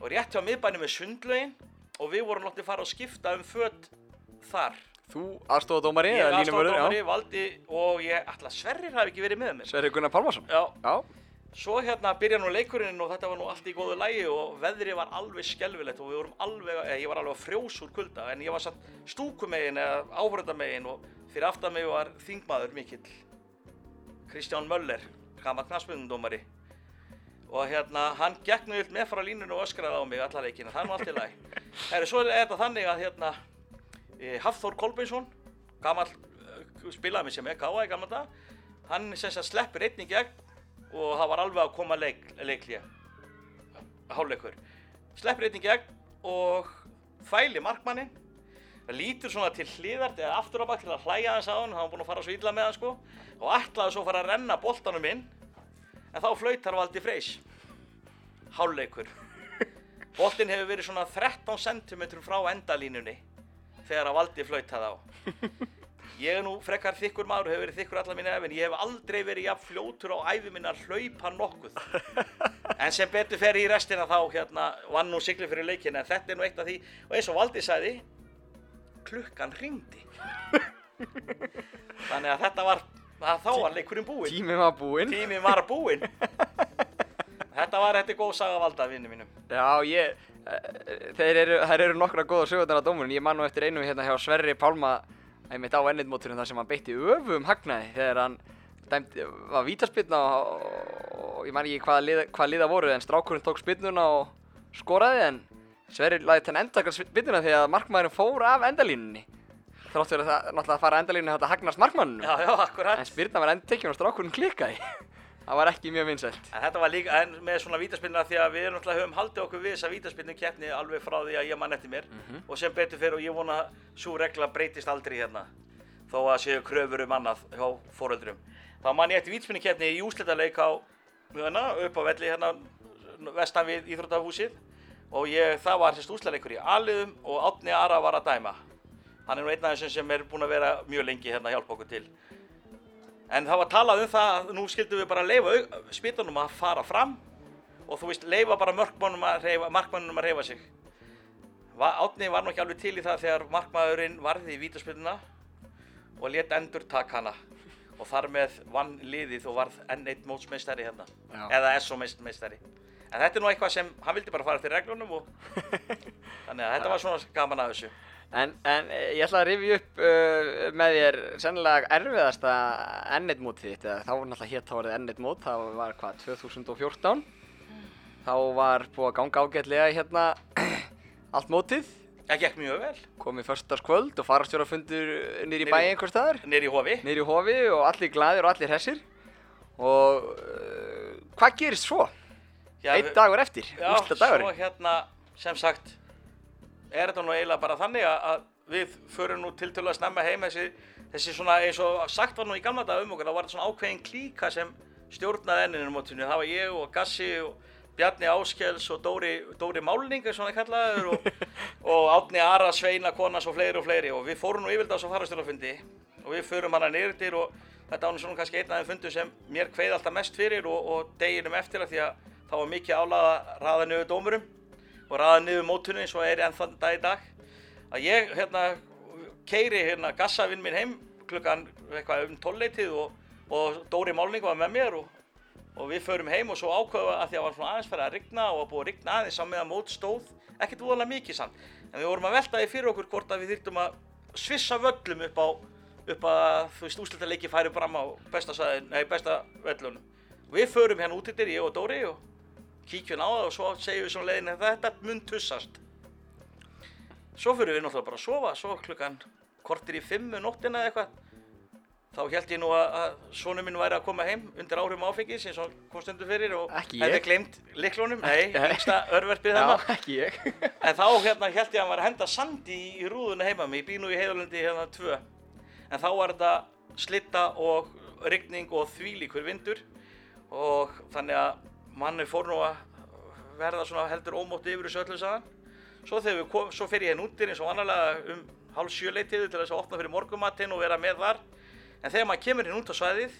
Og rétt hjá miðbænum er sundlaugin og við vorum látið fara að skipta um föt þar. Þú aðstofadómari Ég eða aðstofdómari, línumörður, valdi og ég ætla að Sverrir hafi ekki verið með mér. Sverri Gunnar Pálmarsson. Já, Já. svo hérna byrja nú leikurinn og þetta var nú allt í góðu lægi og veðri var alveg skelfilegt og við vorum alveg, eða ég var alveg að frjós úr kulda en ég var samt stúkumegin eða áhörðamegin og fyrir aftan mig var þingmaður mikill Kristján Möller, gammal knastmyndundómari og hérna hann gekk nú með frá línunum og öskraði á mig alla leikina, það er nú allt í læg Herri, svo er þetta þannig að hérna eh, Hafþór Kolbeinsson gammal uh, spilaði mig sem er káa í gamla dag hann sem sagt sleppur einn í gegn og það var alveg að koma leik, leiklía hálfleikur. Sleppur einn í gegn og fæli markmannin það lítur svona til hliðar eða aftur á bak til að hlæja hans á hann hann var búinn að fara svo illa með hann sko og ætlaði svo að fara að renna boltanum inn en þá flautar Valdi Freys hálfleikur. Boltin hefur verið svona 13 cm frá endalínunni þegar að Valdi flautaði á. Ég er nú frekar þykkur maður og hefur verið þykkur alla mínu ef en ég hef aldrei verið jafn fljótur á æfi minna að hlaupa nokkuð. En sem betur fer í restina þá hérna vann nú sigli fyrir leikin en þetta er nú eitt af því og eins og Valdi sagði klukkan hringdi. Þannig að þetta var að þá var leikurinn búinn. Tíminn var búinn. tíminn var búinn. Þetta var þetta er góð saga valda vinnu mínum. Já, ég, þeir eru, eru nokkra góða sögurnar á dómurinn. Ég man nú eftir einu hérna hjá Sverri Pálma, einmitt á ennitmóturinn þar sem hann beitti öfum hagnaði þegar hann dæmdi, var vítaspilna og, og ég man ekki hvaða liða, hvaða liða voru en strákurinn tók spilnuna og skoraði en Sverri laði þann endakar spilnuna því að markmaðurinn fór af endalínunni. Þrátt fyrir að það, náttúrulega að fara af endalínunni þetta hagnast markmanninu. já, já, akkurat En spyrna var endur tekjum og strákurinn klikkaði. Það var ekki mjög vinsælt. En þetta var líka, en með svona vítaspinnina því að við náttúrulega höfum haldið okkur við þessa vítaspinnu keppni alveg frá því að ég mann eftir mér og sem betur fyrir og ég vona svo regla breytist aldrei hérna þó að séu kröfur um annað hjá fóröldrum. Þá mann ég eftir vítaspinnu keppni í úslitaleik á hérna, upp á velli hérna vestan við Íþróttahúsið og ég, það var sérst úslaleikur í Aliðum og Átni Ara var að dæma. Hann er nú einn af þessum sem er búinn að vera mjög lengi hérna að hjálpa okkur til. En það var talað um það að nú skildum við bara leifa spýtunum að fara fram og þú veist, leifa bara markmannum að reyfa, sig. Átni var nú ekki alveg til í það þegar markmaðurinn varði í vítaspyrnuna og let endur taka hana og þar með vann liðið og varð enn eitt mótsmeistari hérna, Já. eða SO meistari. En þetta er nú eitthvað sem hann vildi bara fara eftir reglunum og þannig að þetta var svona gaman að þessu. En, en ég ætla að rifja upp uh, með þér sennilega erfiðasta N1 mótið þitt, þá var náttúrulega hétt þá var það N1 mót, það var hvað, 2014 Þá var búið að ganga ágætlega hérna allt mótið, Það gekk mjög vel, komið föstudagskvöld og farastjórafundur nýri í bæ Niðri- einhver staðar. nýr í hofi. Nýri í hofi og allir glaðir og allir hressir. Og uh, hvað gerist svo? Já, Einn dagur eftir, Já, úrslita dagurinn svo hérna, sem sagt, er þetta nú eiginlega bara þannig að, við förum nú til að snemma heim þessi, þessi svona eins og sagt var nú í gamla dag um okkur, þá var þetta svona ákveðin klíka sem stjórnaði enninu mótinu, það var ég og Gassi og Bjarni Áskels og Dóri, Dóri Málning, er svona kallaður og, og Átni Ara, Sveina, Konas og fleiri og fleiri. Og við fórum nú yfirlega á svo farastjórafundi og við förum hana niður og þetta nú svona kannski einn af þeim fundum sem mér kveið alltaf mest fyrir og, og deginum eftir að því að þá var mikið álaga að raða niður dómurum og raða niður mótunni eins og er enn þann dag í dag. Að ég hérna keiri hérna gassavinn minn heim klukkan eitthvað um tólleitið og, og Dóri Málning var með mér og, og við förum heim og svo ákveða að því að var svona aðeins fyrir að rigna og var búið að rigna aðeins á meðan mót stóð ekkert úðalega mikið samt. En við vorum að velta því fyrir okkur hvort að við þyrftum að svissa völlum upp á upp að þú veist úslita leiki færi fram á besta, besta völlunum. Við förum hérna út yfir, ég og Dóri og kíkjum á það og svo segjum við svona leiðin að þetta mun tussast. Svo fyrir við náttúrulega bara að sofa svo klukkan kortir í fimmu nóttina eða eitthvað. Þá held ég nú að, að sonu minn væri að koma heim undir áhrifum áfengis eins og kom stundu fyrir og hefði glemt liklunum, nei, yngsta örverfið ég. En þá hérna held ég að hann var að henda sandi í, rúðuna heima mig, nú í heiðalundi hérna tvö. En þá var þetta slitta og rigning og þvílíkur vindur. Og þannig að manni fór nú að verða svona heldur ómótt yfir þessu öllu saðan. Svo þegar við kom, svo fer ég hérna útir eins og annarlega um hálf sjöleitiðu til þess að opna fyrir morgumatinn og vera með þar. En þegar maður kemur hérna út á svæðið,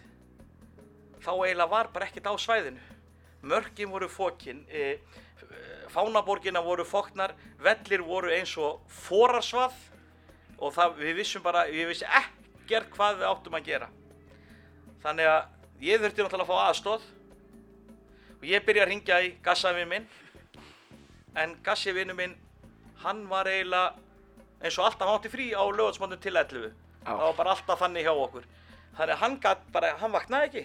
þá eiginlega var bara ekkert á svæðinu. Mörkin voru fókin, e, fánaborgina voru fóknar, vellir voru eins og fórarsvað og það, við vissum bara, við vissi ekkert hvað við áttum að gera. Þannig að ég þurfti náttúrulega að fá aðstóð og ég byrja að ringja í gassavinn minn en gassavinn minn, hann var eiginlega eins og alltaf átti frí á lögatsmóndum til 11. Já. Það var bara alltaf þannig hjá okkur. Þannig að hann gat bara, hann vaknaði ekki.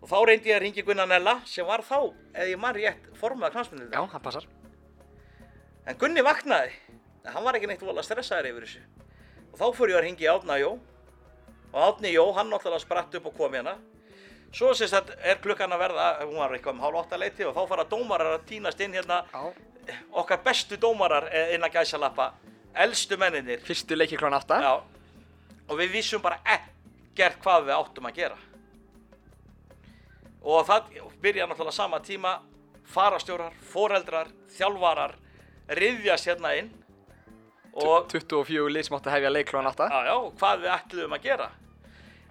Og þá reyndi ég að ringi Gunnar Nella sem var þá, eða ég man rétt, formað knastmyndið. Já, hann passar En Gunni vaknaði, en hann var ekki neitt vola stressaður yfir þessu. Og þá fór ég að ringi Átna Jó. Og Átni Jó, hann náttúrulega spratt upp og kom hérna. Svo að er klukkan að verða, hún var eitthvað um hálf átta leiti og þá fara dómarar að tínast inn hérna, Já. Okkar bestu dómarar eh, innan gæsalappa, elstu menninir. Fyrstu leiki klón 8 Já, og við vissum bara ekkert hvað við áttum að gera. Og það byrja náttúrulega sama tíma, farastjórar, foreldrar, þjálfarar, riðjast hérna inn. Og 24 lið sem átti að hefja leik klón 8 já, já, hvað við ætluðum að gera.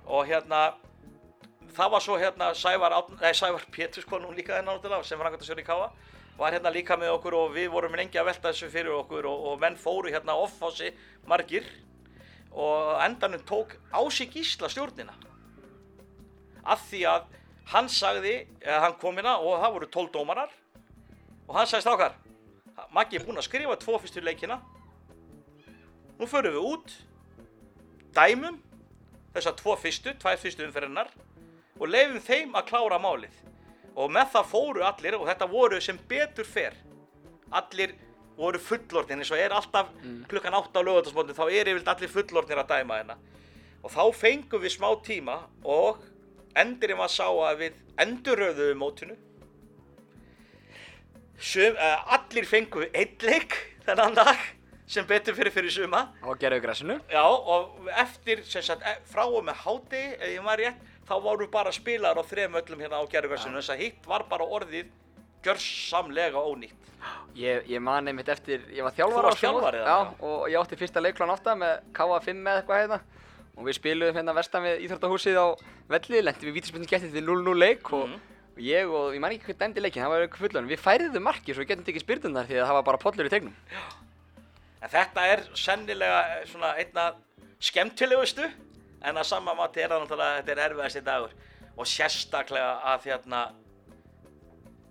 Og hérna, það var svo hérna Sævar, nei, Sævar Péturs konum líka hérna náttúrulega sem var angandastjóri í Káa var hérna líka með okkur og við vorum lengi að velta þessu fyrir okkur og, og menn fóru hérna off á sig margir. Og endanum tók Ási Gísla stjórnina. Af því að hann sagði, eða hann kom hérna og það voru 12 dómarar. Og hann sagði strákar Maggi er búinn að skrifa tvo fyrstu leikina. Nú förum við út dæmum þessar tvo fyrstu, tvær fyrstu umferðinnar og leifum þeim að klára málið. Og með það fóru allir og þetta voru sem betur fer allir voru fullorðin eins og er alltaf klukkan 8 á lögatarsmótinu þá er yfirleitt allir fullorðnir að dæma hérna. Og þá fengum við smá tíma og endurinn var sá að við endurröðuðum mótinu. Sum, uh, allir fengu einn leik þennan dag sem betur fyrir fyrir suma. Á gerðu græsinu. Já, og eftir, sem sagt, e- frá og með háti, ef ég maður rétt, þá voru bara spilar á þrem öllum hérna á gerðugarsinu, þess að hitt var bara orðið gjörsamlega ónýtt. Ég, ég man einmitt eftir, ég var Þú þjálfari varst þjálfari Já, og ég átti fyrsta leiklan átta með KA5 eða eitthvað hérna. Og við spiluðum hérna vestan við Íþróttahúsið á velli, lendum við vítaspilnum getið til 0-0 leik og Mhm. og ég og, ég man ekki hvað dæmdi leikin, það var eitthvað fullon. Við færiðum marki svo við getum tekið spyrnundar því að það var bara pollur í tegnum. En þetta er sennilega eh, svona einna skemmtilegustu, en að sama mati er það náttúrulega, þetta er erfiðasti dagur. Og sérstaklega að hérna,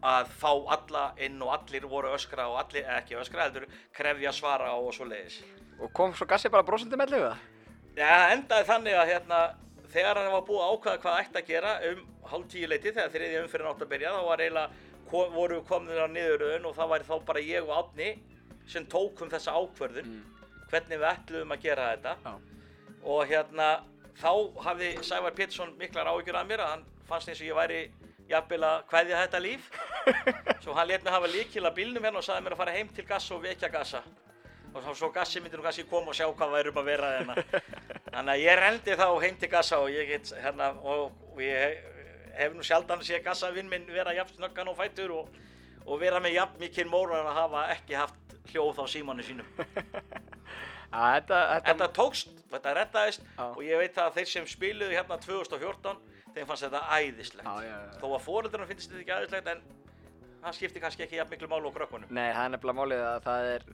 að fá alla inn og allir voru öskra og allir, ekki öskra, heldur krefja svara og svo leiðis. Og kom svo Gassi bara brosandi með það? Já, það endaði þannig að hérna, þegar hann var búið að ákvaða hvað ætti að gera um hálf tíu leiti þegar þriðja umfyrir átt að byrja þá var eiginlega, kom, voru komin á niðuröðun og það væri þá bara ég og Átni sem tókum þessa ákvörðun hvernig við ætluðum að gera þetta Já. og hérna þá hafði Sævar Pétursson miklar áhyggjur af mér að hann fannst eins og ég væri jafnvel að kveðja þetta líf. Svo hann let mig hafa líkil að bílnum hérna og sagði mér að fara heim til Gassa og vekja Gassa. Og þá svo Gassi myndi nú kannski koma og sjá hvað væri um að vera hérna. Þannig að ég rendi þá heim til Gassa og ég get hérna og, ég hef nú sjaldan séð Gassa vinn minn vera jafn snöggan og fættur og, og vera með jafn mikinn móra en að hafa ekki haft hljóð á símanu sínum þetta, þetta, Þetta tókst, þetta reddaðist Já. og ég veit að þeir sem spiluðu hérna 2014 þeim fannst þetta æðislegt Já, já, já. þó að fóreldrarna finnst þetta ekki æðislegt en það skiptir kannski ekki jafn miklu málu á krökkunum Nei, það er nefnilega málið að það er,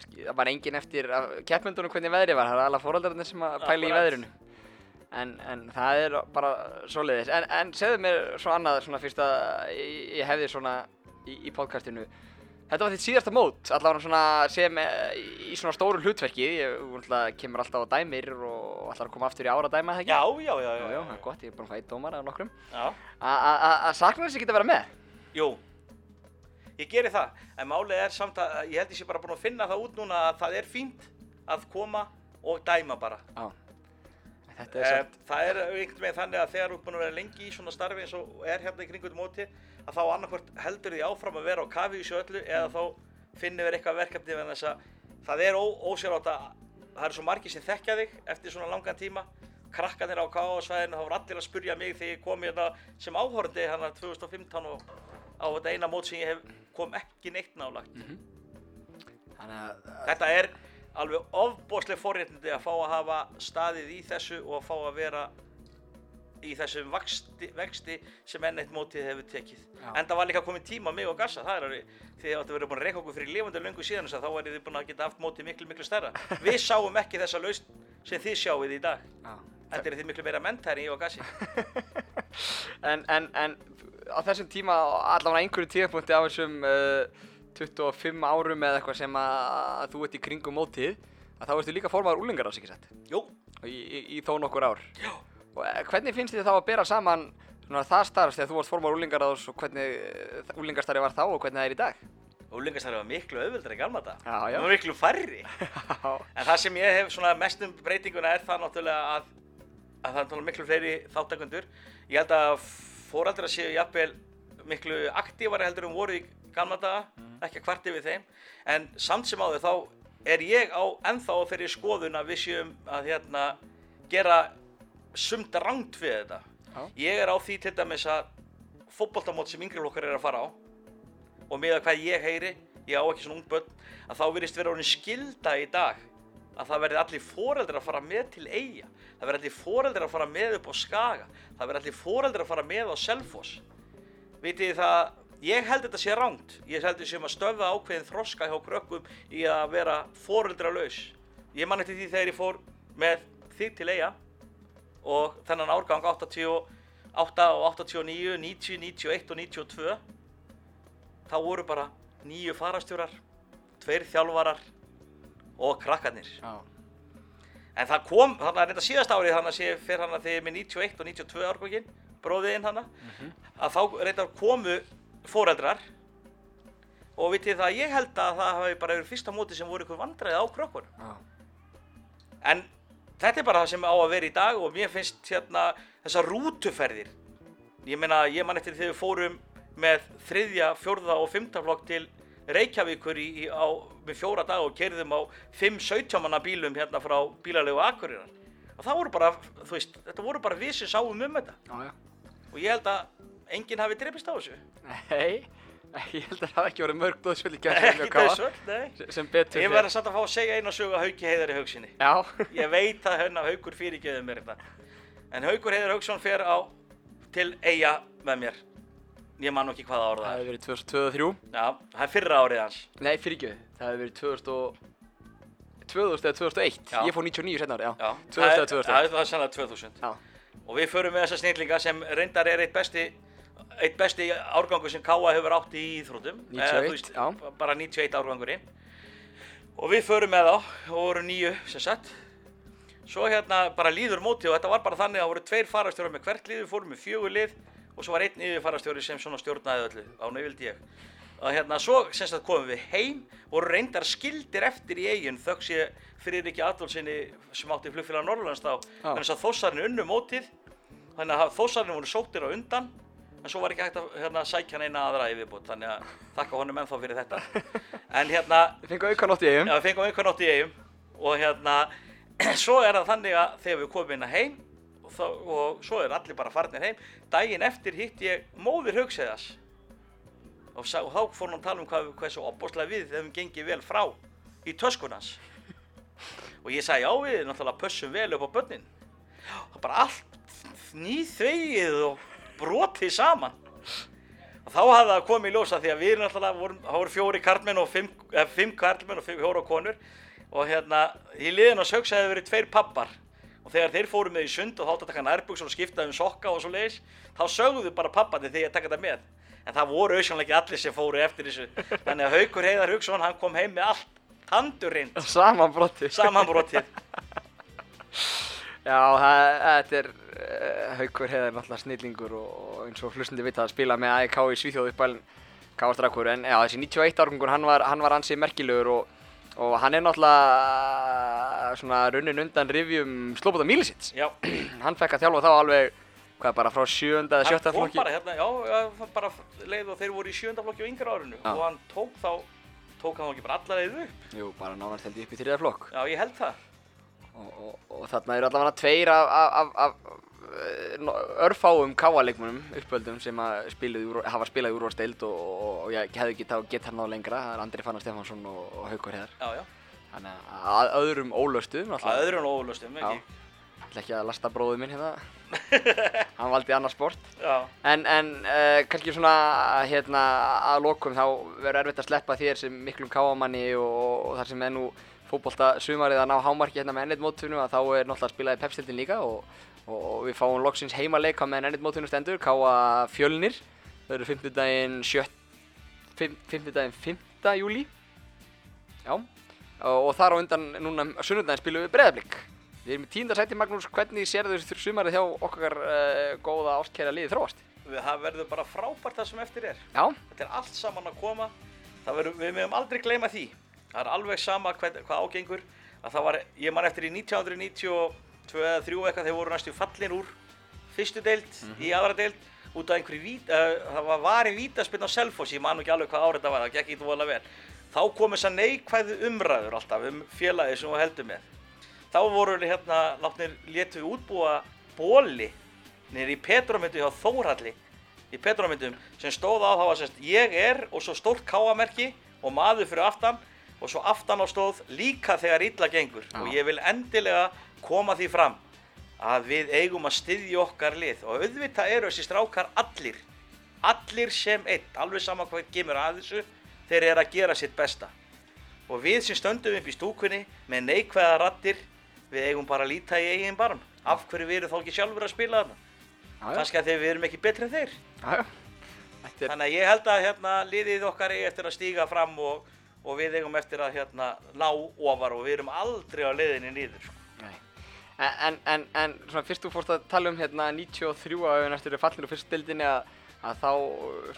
það var engin eftir keppmyndunum hvernig veðrið var, það er alla fóröldarnir sem að pæla í veðrinu. En, en það er bara svoleiðis. En, en segðu mér svo annað svona fyrst að ég hefði svona í, í podcastinu. Þetta var þitt síðasta mót, allavega svona sem eh, í, svona stóru hlutverki, ég kemur alltaf á dæmir og ætlar að koma aftur í ára dæma það ekki? Já, já, já, Já, já, það er gott, ég er búinn að fæta dómar af nokkrum. já. Að sakna þess að geta vera með? Jú, ég geri það en málið er samt að ég held ég sé bara búin að finna það út núna að það er fínt að koma og dæma bara Já. Þetta er Eh, samt, Það er einhvern veginn þannig að þegar þú er búin að vera lengi í svona starfi eins og er hérna í kringu þetta móti að þá annarkvort heldur því áfram að vera á kafi í þessu öllu eða þá finnir við eitthvað verkefni en þess að það er ósérátt að það eru svo margir sem þekkja þig eftir svona langan tíma. Krakkanir á KA-svæðinu, þá voru allir að spurja mig þegar ég kom hérna sem áhorandi hérna 2015 og á þetta eina mót sem ég hef kom ekki neitt nálagt. þannig að, Þetta er alveg ofbóðsleg forréttindi að fá að hafa staðið í þessu og að fá að vera í þessum vexti, vexti sem enn eitt mótið hefur tekið. Já. En það var líka komið tíma mig og Gassa, það er alveg, því að þetta verið búin að reyka okkur fyrir lifandi löngu síðan þess að þá værið þið búin að geta haft mótið miklu, miklu stærra. Við sáum ekki þessa lausn sem þið sjáuð í dag. Þetta er þið miklu meira menntæri en ég og Gassi. En, en, en á þessum tíma, allavega einhverju tíðapunkti á þessum uh, 25 árum eða eitthvað sem að, þú ert í kringum mótið, að þá ertu líka formaður úlingar ás, ekki sett? Jú, Í, í, í þó nokkur ár. Já. Eh, hvernig finnst þið þá að bera saman það starfs þegar þú varst formaður úlingar ás og hvernig úlingarstarfi var þá og hvernig það er í dag? úlingastæri var miklu auðvöldar. Já, já. Það var miklu færri. En það sem ég hef svona mestum breytinguna er það náttúrulega að, að það er náttúrulega miklu fleiri þáttakundur. Ég held að fóraldra séu jafnvel miklu aktífari heldur um voru í gamla daga, ekki að kvarti við þeim. En samt sem áður þá er ég á ennþá á þeirri skoðun að við séum að hérna gera sumt rangt við þetta. Já. Ég er á því til dæmis að fótboltamót sem yngri flokkar er að fara á og með að hvað ég heyri, ég á ekki svona ung börn, að þá verðist vera orðin skilda í dag að það verði allir foreldrar að fara með til eiga, það verði allir foreldrar að fara með upp á Skaga, það verði allir foreldrar að fara með á Selfoss. Vitið það, ég held þetta sé rangt, ég held þetta sem að stöða ákveðin þroska hjá krökkum í að vera foreldralaus. Ég man eftir því þegar ég fór með þig til eiga og þennan árgang 88 og 89, 90, 91 og 92 þá voru bara nýju farastjórar, tveir þjálfarar og krakkarnir. Já. En það kom, þannig að reynda síðast árið þannig að sé fyrir hann að þið með 91 og 92 árgókin, bróðiðinn hann, að þá reynda komu fóreldrar og vitið það, ég held að það hafi bara verið fyrsta móti sem voru ykkur vandræði á krökkur. Já. En þetta er bara það sem á að vera í dag og mér finnst hérna þessar rútuferðir ég meina, ég man eftir þegar við fórum með þriðja, fjórða og fymta flokk til Reykjavíkur í, í, á, með fjóra dag og kerðum á 5-17 manna bílum hérna frá bílalegu Akureyrar. Og það voru bara, þú veist, þetta voru bara við sem sáum um þetta. Já, já. Og ég held að enginn hafi drefist á þessu. Nei, ég held að það hafi ekki verið mörg döðsfjöld í gerð Ekki þessu, nei. sem betur Ég verði samt að fá að segja einu sögu að Hauki Heiðar í haugsinni. Já, Ég veit að hennar Haukur fyrirgeði mér þetta. En Haukur Heiðar Hauksson fer á til eiga með mér. Ég man ekki hvaða ára það það er. hefði verið 2023 Já, það er fyrra árið hans. Nei, fyrirgjöð, það hefði verið 2000 og 2000 eða 2001 Já. Ég fór 99 senna ári, já, Já, 2000 eða það er- 2001 Það er- það er sannlega 2000. Já, Og við förum með þessa snillinga sem reyndar er eitt besti, eitt besti árgangur sem Káa hefur átt í íþrótum. 91, já. Bara 91 árgangurinn. Og við förum með þá og voru nýju sem sagt. Svo hérna bara líður mótið og þetta var bara þannig að það voru tveir farastjórar með hvert lið, við fórum með fjögur lið og svo var einn yfirfarastjóri sem svona stjórnaði öllu, á nöyvildi ég. Og hérna svo sem sagt komum við heim, voru reyndar skildir eftir í eigin þöggs ég fyrir ekki Adolfsinni sem átti flugfélag Norrlands þá, Já. þannig að þósarinn unnu mótið, þannig að þósarinn voru sóttir á undan, en svo var ekki hægt að hérna, sækja neina aðra yfirbútt, þannig að þakka honum ennþá fyrir þetta. En hérna, við fengum auka nótt í eigum Já, við fengum nátt í eigum og hérna, svo er það þannig að þegar við komum inn að heim og, þá, og svo er allir bara farnir heim, daginn eftir hitt ég móðir Haugseðas og, og þá fór hann að tala um hvað, hvað svo opbóðslega við þeim gengið vel frá í töskunans og ég sagði já við náttúrulega pössum vel upp á börnin. Og bara allt nýþvegið og brotið saman. Og þá hafði það komið í ljósa því að við náttúrulega vorum, það voru fjóri karlmenn og fimm, eh, fimm karlmenn og fjóra konur. Og hérna í liðin á sögs hefði verið tveir pappar og þegar þeir fóru með í sund og þá átti að taka nærbuksur og skipta um sokka og svo leiðis þá sögðu bara pappandi þegar ég taka þetta með. En það voru auðvitað ekki allir sem fóru eftir þessu. Þannig að Haukur Heiðar Hauksson hann kom heim með allt tandurinn Saman brotti samanbrotið Já, það, þetta er uh, Haukur heiðar náttúrulega snillingur og, eins og hlustandi vita að spila með AEK í Svíþjóð uppælinn Káastrakur en já, þessi 91 árgangur hann var, hann var ansið merkilegur og, og hann er náttúrulega svona runnin undan rifjum Sloboda Milisits já, hann fekk að þjálfa þá alveg hvað bara frá sjönda eða hann sjötta kom flokki? bara hérna já, já, bara leið og þeir voru í sjöndaflokki á yngra árinu. Já. og hann tók þá tók hann þá ekki bara alla leið upp? Jú, bara nánast held ég upp í þriða flokk. Já, ég held það og, og, og þarna eru allavega tveir af, af, af, af eh, örfáum káaleikmunum uppöldum sem að úr- hafa spilað úrvarsteild og, ég hefði getað gett hann á lengra. Það er Andri Fannar Stefánsson og, já, já, þannig að að öðrum ólöstum að öðrum ólustum Já. ekki ætla ekki að lasta bróðu minn hérna. Hann valdi annað sport. Já, en, en uh, kannski svona hérna að lokum þá verður erfitt að sleppa þér sem miklum káamanni og, og þar sem er nú fótbolta sumarið að ná hámarki hérna með ennit móttunum að þá er náttúrulega spilað í pepstildin líka og, og, við fáum loksins heimaleika með ennit móttunum stendur káa fjölnir. Þau eru 50 daginn 50 daginn 5. júli já og, þar á undan núna sunnudaginn spilum við breðablík við erum í tíunda sæti Magnús hvernig sérðu þessu sumarið hjá okkar uh, góða ástkæra liði þróast? Það verður bara frábært það sem eftir er. Já, þetta er allt saman að koma. Verður, við meðum aldrei gleyma því það er alveg sama hvað, hvað ágengur. Að það var, ég man eftir í 1992 eða 3 eitthvað þeir voru næstu fallin úr fyrstu deild í aðra deild út af einhverju vít, uh, það var varin vítaspinn á Selfoss, ég man ekki alveg hvað árið það var, það gekk ekki voðalega vel. Þá kom þess að neikvæðu umræður alltaf um félagið sem við heldum með. Þá voru hérna, látnir létu við útbúa bóli niður í Petromyndu hjá Þórhalli í Petromyndum sem stóð á það var sérst ég er og svo stórt káamerki og maður fyrir aftan og svo aftan á stóð líka þegar illa gengur. Já. og ég vil endilega koma því fram að við eigum að styðja okkar lið. Og auðvitað eru þessi strákar allir allir sem einn, alveg sama hvað kemur að þessu þeir eru að gera sitt besta. Og við sem stöndum upp í stúkunni með neikvæða rattir við eigum bara að líta í eigin barm. Af hverju við erum þá ekki sjálfur að spila þarna? Kannski að þeir við erum ekki betri en þeir. Já, já. Þetta er, þannig að ég held að hérna, liðið okkar eigi eftir að stíga fram og, og við eigum eftir að hérna, ná ofar og við erum aldrei á leiðinni niður sko. En, en, en svona fyrst þú fórst að tala um hérna 93 að við næstur fallir úr fyrst dildinni að, að þá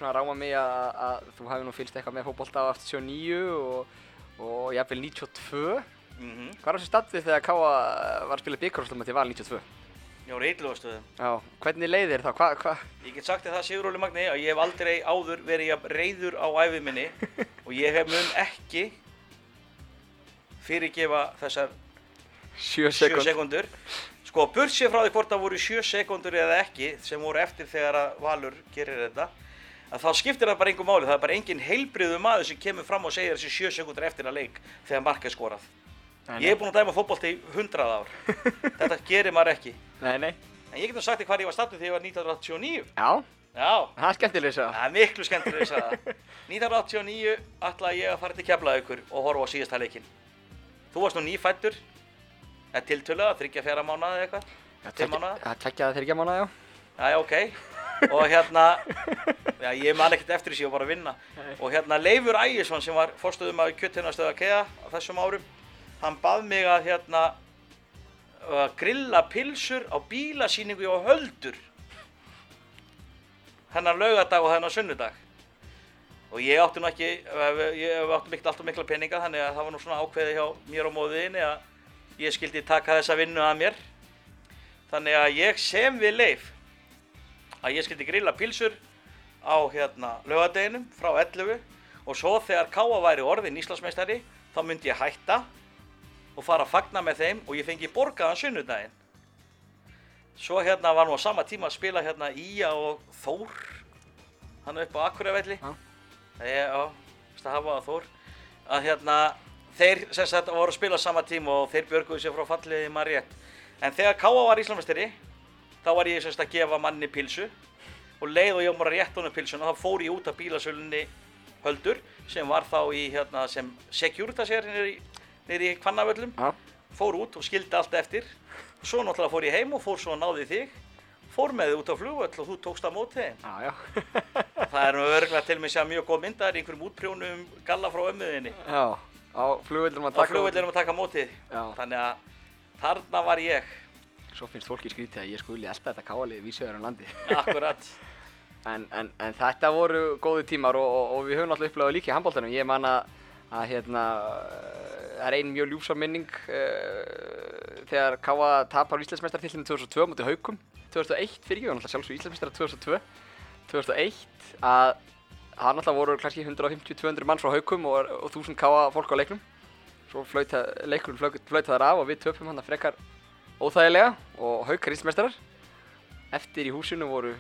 svona ráma mig að, að þú hafi nú fylgst eitthvað með fótbolta á 89 og, og jafnvel 92 mm Hvað er þessi stattið þegar Káa var að spila byggarústum til val 92? Var eitthvað Já, hvernig leið þér þá? Hva, hva? Ég get sagt þér það Sigur Óli Magni að ég hef aldrei áður verið jafn reyður á æfi minni og ég hef mun ekki fyrirgefa þessar 7 7 sekund. sekundur. Sko, bursið frá því hvort það voru 7 sekundur eða ekki sem voru eftir þegar að Valur gerir þetta að þá skiptir það bara engum máli, það er bara engin heilbriðu maður sem kemur fram og segir þessi 7 sekundur eftir að leik þegar mark er skorað. Ég hef búinn að dæma fótbolta í 100 ár. Þetta gerir maður ekki. Nei, nei. En ég get nú sagt þér hvað ég var stattur þegar ég var 1989. Já, Já, það er skemmtileg svo. það er miklu skemmtilega að segja það. 1989 ætlaði ég að fara til Keflavíkur og horfa á síðasta leikinn. Þú varst nú nýfættur, eða tiltöluða, þryggja fjara mánuða eða eitthvað. Það tveggja það þryggja mánuða, já. Já, ok. Og hérna, já, ég man ekkert eftir þessi, ég var bara að vinna. Og hérna Leifur Ægisson sem var fórstuðum af kjöttinnastöða KEA á þessum árum, hann bað mig að hérna að grilla pilsur á bílasýningu á Höldur. Hennar laugardag og hennar sunnudag. Og ég átti nú ekki ég átti miklu alltaf mikla peninga þannig að það var nú svona ákveði hjá mér og móðinni að ég skildi taka þessa vinnu að mér. Þannig að ég sem við leif að ég skildi grilla pilsur á hérna laugardeginum frá 11 og svo þegar Káa væri orðin Íslandsmeistari þá myndi ég hætta og fara að fagna með þeim og ég fengi borgaðan sunnudaginn. Svo hérna var nú á sama tíma að spila hérna Ía og Þór, hann upp á Akureyvelli. Já. Já, það það Þór. Að hérna, þeir sem sagt voru að spila á sama tíma og þeir björguðu sér frá falliði maður rétt. En þegar Káa var Íslamesteri, þá var ég sem sagt að gefa manni pilsu og leið og ég var að rétt honum pilsuna, þá fór ég út af bílasölunni Höldur sem var þá í hérna sem Securitas er nýri niður í Hvannavöllum, Já. fór út og skildi allt eftir. Svo náttúrulega fór ég heim og fór svo að náði þig, fór með þig út á flugvöll og þú tókst á móti þeim. Já, já. Það er örgulega til mig að mjög góð myndar einhverjum útprjónum galla frá ömmuðinni. Já, á flugvöldum að Á að taka á móti. Já. Þannig að þarna var ég, Svo finnst fólki skrítið að ég skuli elpa þetta káalið vísjöður um landi. akkurat. En, en, en þetta voru góði tímar og, og, og við höfum alltaf upplegað líka í handbóltanum. Ég man að, að hérna, það er ein mjög ljúsa minning uh, þegar Káa tapar Íslandsmeistartillinu 2002 mútið Haukum. 2001 fyrir við varum alltaf sjálfsög Íslandsmeistar 2002. 2001 að það náttúrulega voru kannski 150-200 mann frá Haukum og, og 1000 Káa fólk á leiknum. Svo flaut það, leikurinn flaut, flaut það af og við töpum hann að frekar óþægilega og Haukar Íslandsmeistarar. Eftir í húsinu voru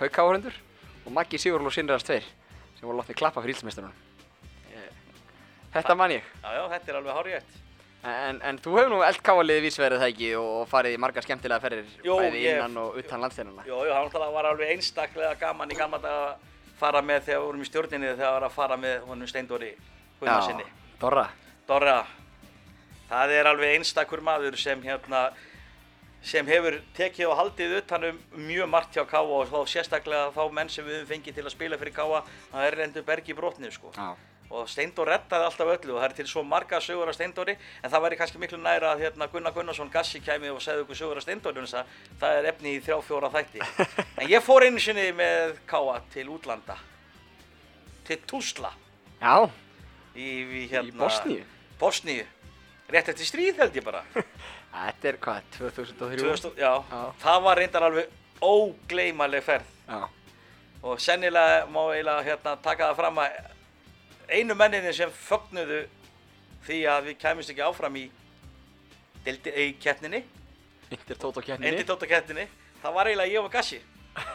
Haukáhrendur og Maggi Sigurló Sinrars tveir sem voru látnið klappa fyrir Íslandsmeistarunum. Þetta man ég. Já, já, þetta er alveg hárétt. En, en þú hefur nú eld káaliðið vísverið það ekki og farið í margar skemmtilega ferðir bæði innan og utan landsteinuna. Jú, jú, það var alveg einstaklega gaman í gamla dag að fara með þegar við vorum í stjórninni þegar var að fara með honum Steindóri Gunnarsinni. Dorra. Dorra, það er alveg einstakur maður sem hérna sem hefur tekið og haldið utan um mjög margt hjá Káa og þá sérstaklega þá menn sem við höfum fengið til að spila fyrir Káa það er reyndu bergi brotnið sko Já. Og Steindór rettaði alltaf öllu og það er til svo marga sögur af Steindóri en það væri kannski miklu næra að hérna, Gunnar Gunnarsson Gassi kæmi og segði okkur sögur af Steindóri en það er efni í þrjá fjóra þætti en ég fór einu sinni með Káa til útlanda til Tuzla Já, í, í, hérna, í Bosníu. Bosníu rétt eftir stríð held ég bara Þetta er hvað, 2003? 2000, já, Já. það var reyndar alveg ógleymaleg ferð Já. og sennilega má eiginlega hérna, taka það fram að einu menninni sem fögnuðu því að við kæmumst ekki áfram í, deildi, í keppninni, Indir Tóto kjarninni. Inditóta keppninni, það var eiginlega ég og Gassi.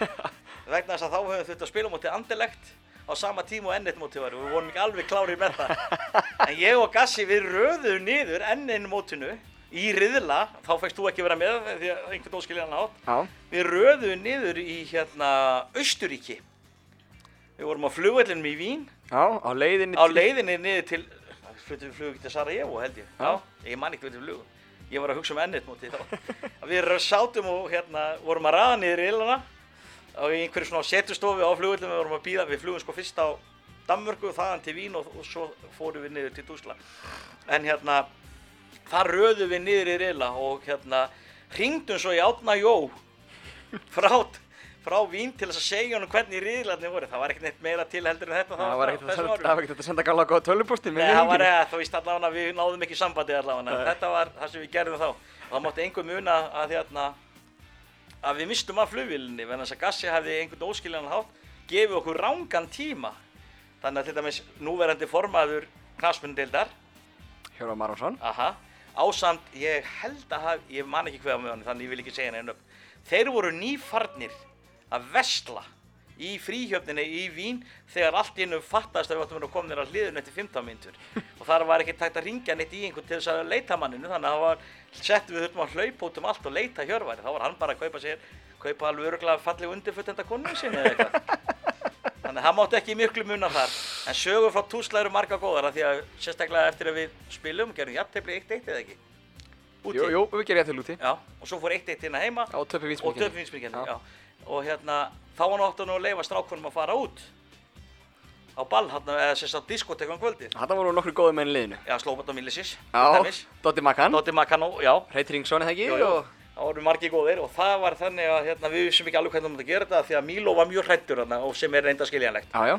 Vegna þess að þá höfum við þurft að spila mútið andelegt á sama tíma og ennett mútið var og við vorum ekki alveg klárið með það. En ég og Gassi við röðum niður ennin mótinu í riðla, þá fækst þú ekki vera með því að einhvern óskiljan átt. Já. Við röðum niður í hérna Austuríki. Við vorum á flugvellinum í Vín, Já, á leiðinni á leiðinni niður til, fluttum við flugum til Sarajevo held ég. Já. ég man ekki hvernig við flugum. Ég var að hugsa um ennett móti þá. við sátum og hérna vorum að ræða niður í illana á einhverju svona setustofi á flugvellinu, við vorum að býða, við flugum sko fyrst á Danmörku, þaðan til Vín og, og svo fórum við niður til Dúsla. En hérna, þar röðum við niður í rilla og hérna hringdum svo í Átna Jó frá, frá Vín til þess að segja honum hvernig riðlarnir voru. Það var ekkert neitt meira til heldur en þetta Það var ekkert að senda- að gamla góða tölvupústi Nei, það var eða, þú veist allavega að við náðum ekki sambandi allavega, þetta var það sem við gerðum þá. Og það mátti einhver muna að hérna, að við mistum af flugvílinni vennig þess að Gassi hefði einhvern óskiljan hátt gefið okkur rángan tíma þannig að til dæmis núverandi formaður knastmyndeildar Hjóra Maronsson. aha, ásamt ég held að haf, ég man ekki hvað með hann þannig ég vil ekki segja upp þeir voru nýfarnir að vesla í fríhjöfninni í Vín þegar allt einu fattast að við áttum að vera komin að hliðinu eftir 15 minntur og þar var ekki tægt að ringja neitt í einhvern til þess að leita manninu þannig að það var sett við þurftum að hlaupa út um allt og leita hjörværi þá var hann bara að kaupa sér kaupa alveg öruglega falleg undirfuttenda konu sinni eða eitthvað. Þannig að það mátti ekki miklu munar þar. En sögur frá túsla eru marga góðar af því að sérstaklega eftir að við spilum gerum jafntefli 1-1 eða ekki? Úti. Jú, jú, við gerum til úti. Já, og svo fór 1-1 inn að heima og Já. já. Og hérna þá var náttúrulega að leifa strákunum að fara út. Á ball hérna eða sem sagt diskotekum kvöldið. Þetta voru nokkru góði menn í liðinu. já, Slóbat og Millisis Já, Dotti Makan, Dótti Makano, já. Reit Ringsson eða ekki? Jú, jú. og það voru margir góðir og það var þannig að hérna, við vissum ekki alveg hvernig við mátti gera þetta því að Míló var mjög hrættur hérna, og sem er reynda skiljanlegt. Já, já,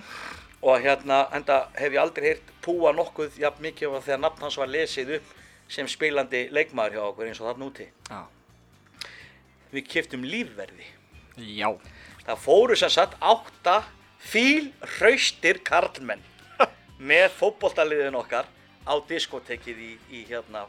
og hérna enda hef ég aldrei heyrt púa nokkuð jafn mikið af þegar nafn hans var lesið upp sem spilandi leikmaður hjá okkur eins og þarna úti. Já, við kiftum lífverði já, það fóru sem sagt átta fíl hraustir karlmenn með fótboltaliðin okkar á diskotekið í, í hérna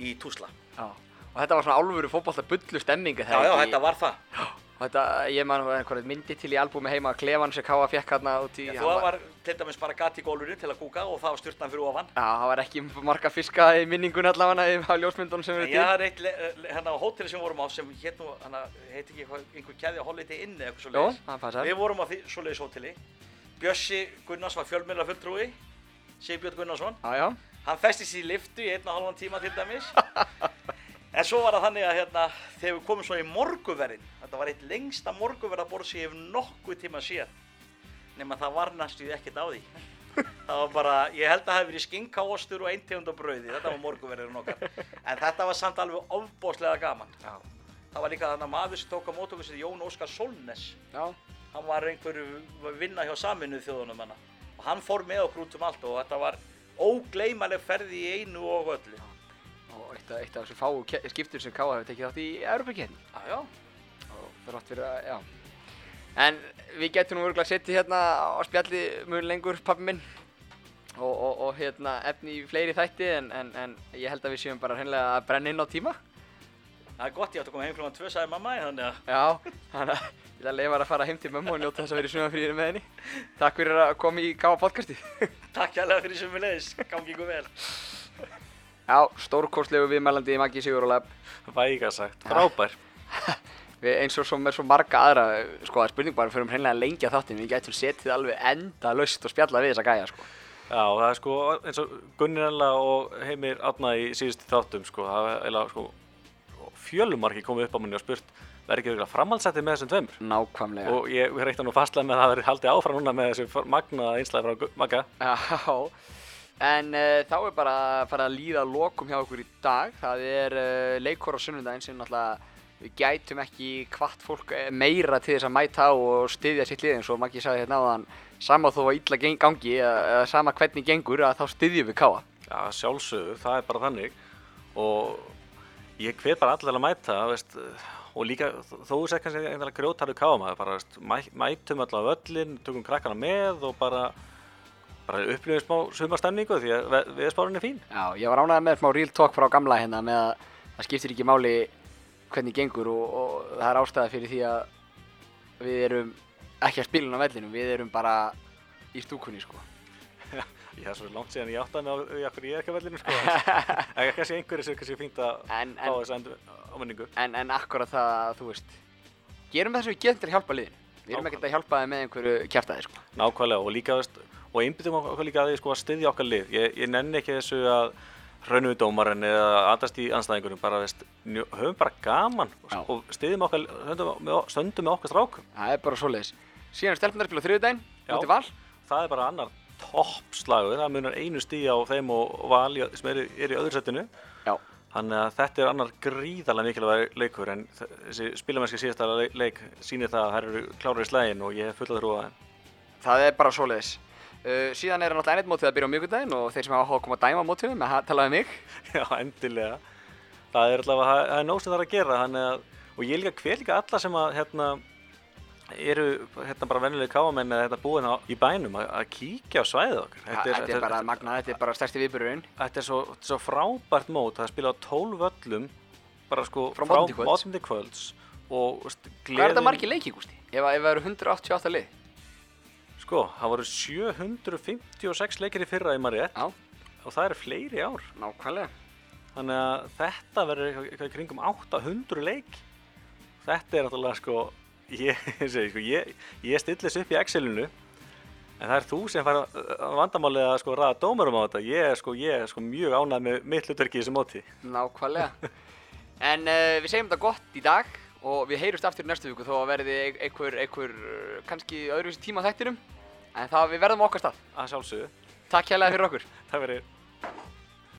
í Túsla. Já. Og þetta var svona álfuru fótbolta bullu stemminga já, já, þetta var það Og þetta, ég man einhverja myndi til í albúmi heima Klefan sem Káa fekk hérna út í Já, þú var til dæmis bara gati í gólfinu til að kúka og það var styrtan fyrir ofan. Já, það var ekki marga fiska í minningun allavega á ljósmyndunum sem En eru ég til har eitt le- eh, hérna á hóteli sem við vorum á sem hétt nú, hérna, heiti ekki eitthvað, einhver keði Holiday Inn eða eitthvað svo Jó, það passar. Við vorum á því, svoleiðis hóteli. Bjössi Gunnars var fjölmiðla fulltrúi Sigbjörn Gunnarsson. Já, já, Hann festist í liftu í einn og halvan tíma til dæmis En svo var það þannig að hérna, þegar við komum svo í morguverðin Þetta var eitt lengsta morguverðaborð sem ég hef nokkuð tíma séð Nefn það var næstu ekkert á því. Það var bara, ég held að það hefði verið skinkáostur og eintegund og brauði Þetta var morguverðin okkar. En þetta var samt alveg ofbóðslega gaman. Já, Það var líka þannig maður sem tók á mót okkur sem Jón Óskar Solnes. Já, Hann var einhverju vinna hjá saminuð þjóðunum hana Og hann fór með okkur út um allt og þetta var ógleymaleg ferði í einu og öllu eitt, af- þessu fáu skiptur sem Káa hefur tekið þátt í Europakefni Já, já. Og þrátt fyrir að, já. En við getum nú örgulega setið hérna á spjalli mjög lengur, pappi minn. Og, og, og hérna efni í fleiri þætti en, en, en ég held að við séum bara hreinlega að brenna inn á tíma. Það er gott, ég átti að koma heim klokkan tvö, sagði mamma, þannig að Já, þannig að ég ætla að leifa að fara heim til mömmu og njóta þess að vera í sumarfríðinu með henni. Takk fyrir að koma í Káa podcasti takk Já, stórkostlegu viðmælandi Maggi Sigur og Lab Væga sagt, frábær. Eins og svo með svo marga aðra, sko, það er spurning bara fyrir um hreinlega lengja þáttinn, við getum setið alveg enda laust og spjalla við þessa gæja, sko. Já, það er sko eins og Gunnar Ella og Heimir Átna í síðustu þáttum sko, það er eiginlega sko fjölumarki komið upp á manni og spurt verður ekki eitthvað framhaldsætti með þessum tveimur? Nákvæmlega. og ég reikta nú fastlega með að það verður haldið áfram núna með þessu magna einslæði frá Magga. Já, en uh, þá er bara að fara að líða lokum hjá okkur í dag. Það er uh, leikur á sunnundaginn sem náttúrulega við gætum ekki hvart fólk eh, meira til þess að mæta á og styðja sitt lið eins og Maggi sagði hérna áðan sama þó að illa gangi eða, sama hvernig gengur að þá styðjum við káa. Já, sjálfsögðu, það er bara þannig og ég hvet bara allir að mæta veist, og líka þó þú sér kannski einhverja grjótarðu kámaður bara veist, mæ, mætum allar völlin, tökum krakkana með og bara, bara upplifum smá sumarstemningu því að ve- veðurspárin er fín Já, ég var ánægð með smá real talk frá gamla hérna með að það skiptir ekki máli hvernig gengur og, og það er ástæða fyrir því að við erum ekki að spila á vellinum, við erum bara í stúkunni sko. Ég það er svo langt síðan ég áttaði á því að ég er ekki á vellinu sko en kannski einhverju sem kannski fínt að fá en, þess endur áminningu en, en akkurat það að þú veist, gerum það sem við getum til að hjálpa liðinu. Við erum ekkert að hjálpa þeim með einhverju kjæftæði sko. Nákvæmlega og líka veist, og einbyttum okkur líka að því sko að styðja okkar lið ég, ég nenni ekki þessu að raunum við dómarinn eða andast í anstæðingunum bara veist, höfum bara gaman Já. og styðjum okkar stöndum með, okkar strákum Það er bara svoleiðis. Síðan er stelpunar Já. mútið val. það er bara annar toppslagur það munar einu stíð á þeim og, og val í- sem er, er í öðru setinu Já. þannig að þetta er annar gríðarlega mikilvæg leikur en þessi spilamennski síðasta leik, sýnir það að þær eru klárar í slægin og ég hef fulla trú á þeim Það er bara svoleiðis. Uh, síðan er náttúrulega ennett mótið að byrja á miðvikudaginn og þeir sem hafa að koma að dæma mótið með að tala um mig. Já, endilega. Það er allavega, það það er nóg sem það er að gera, að, og ég líka hver líka alla sem að hérna eru hérna bara venjulegi káamenn eða þetta búin á, í bænum að, að kíkja á svæðið okkar Þetta er, þetta er bara magnað, þetta er bara stærsti viðburðurinn. þetta er svo, svo frábært mót það spila á 12 völlum bara sko Frá til kvölds. og veist, Hvað er þetta margir leikir, Gústi? Ef það eru 188 lið? Sko, það voru 756 leikir í fyrra í Já, og það eru fleiri ár. Nákvæmlega. þannig að þetta verður eitthvað, kringum 800 leik. Þetta er náttúrulega sko ég, sko, ég, ég stilli þessu upp í Excelinu. En það er þú sem fær að vandamálið að sko ræða dómarum á þetta. Ég er sko, ég er sko mjög ánægð með mitt hlutverki í þessu móti. Nákvæmlega. En uh, við segjum þetta gott í dag og við heyrumst aftur í næstu viku þó að verði ein- einhver, einhver uh, kannski öðruvísi tíma þættinum. En það við verðum okkar stað. að sjálfsögðu, Takk hérlega fyrir okkur. það verður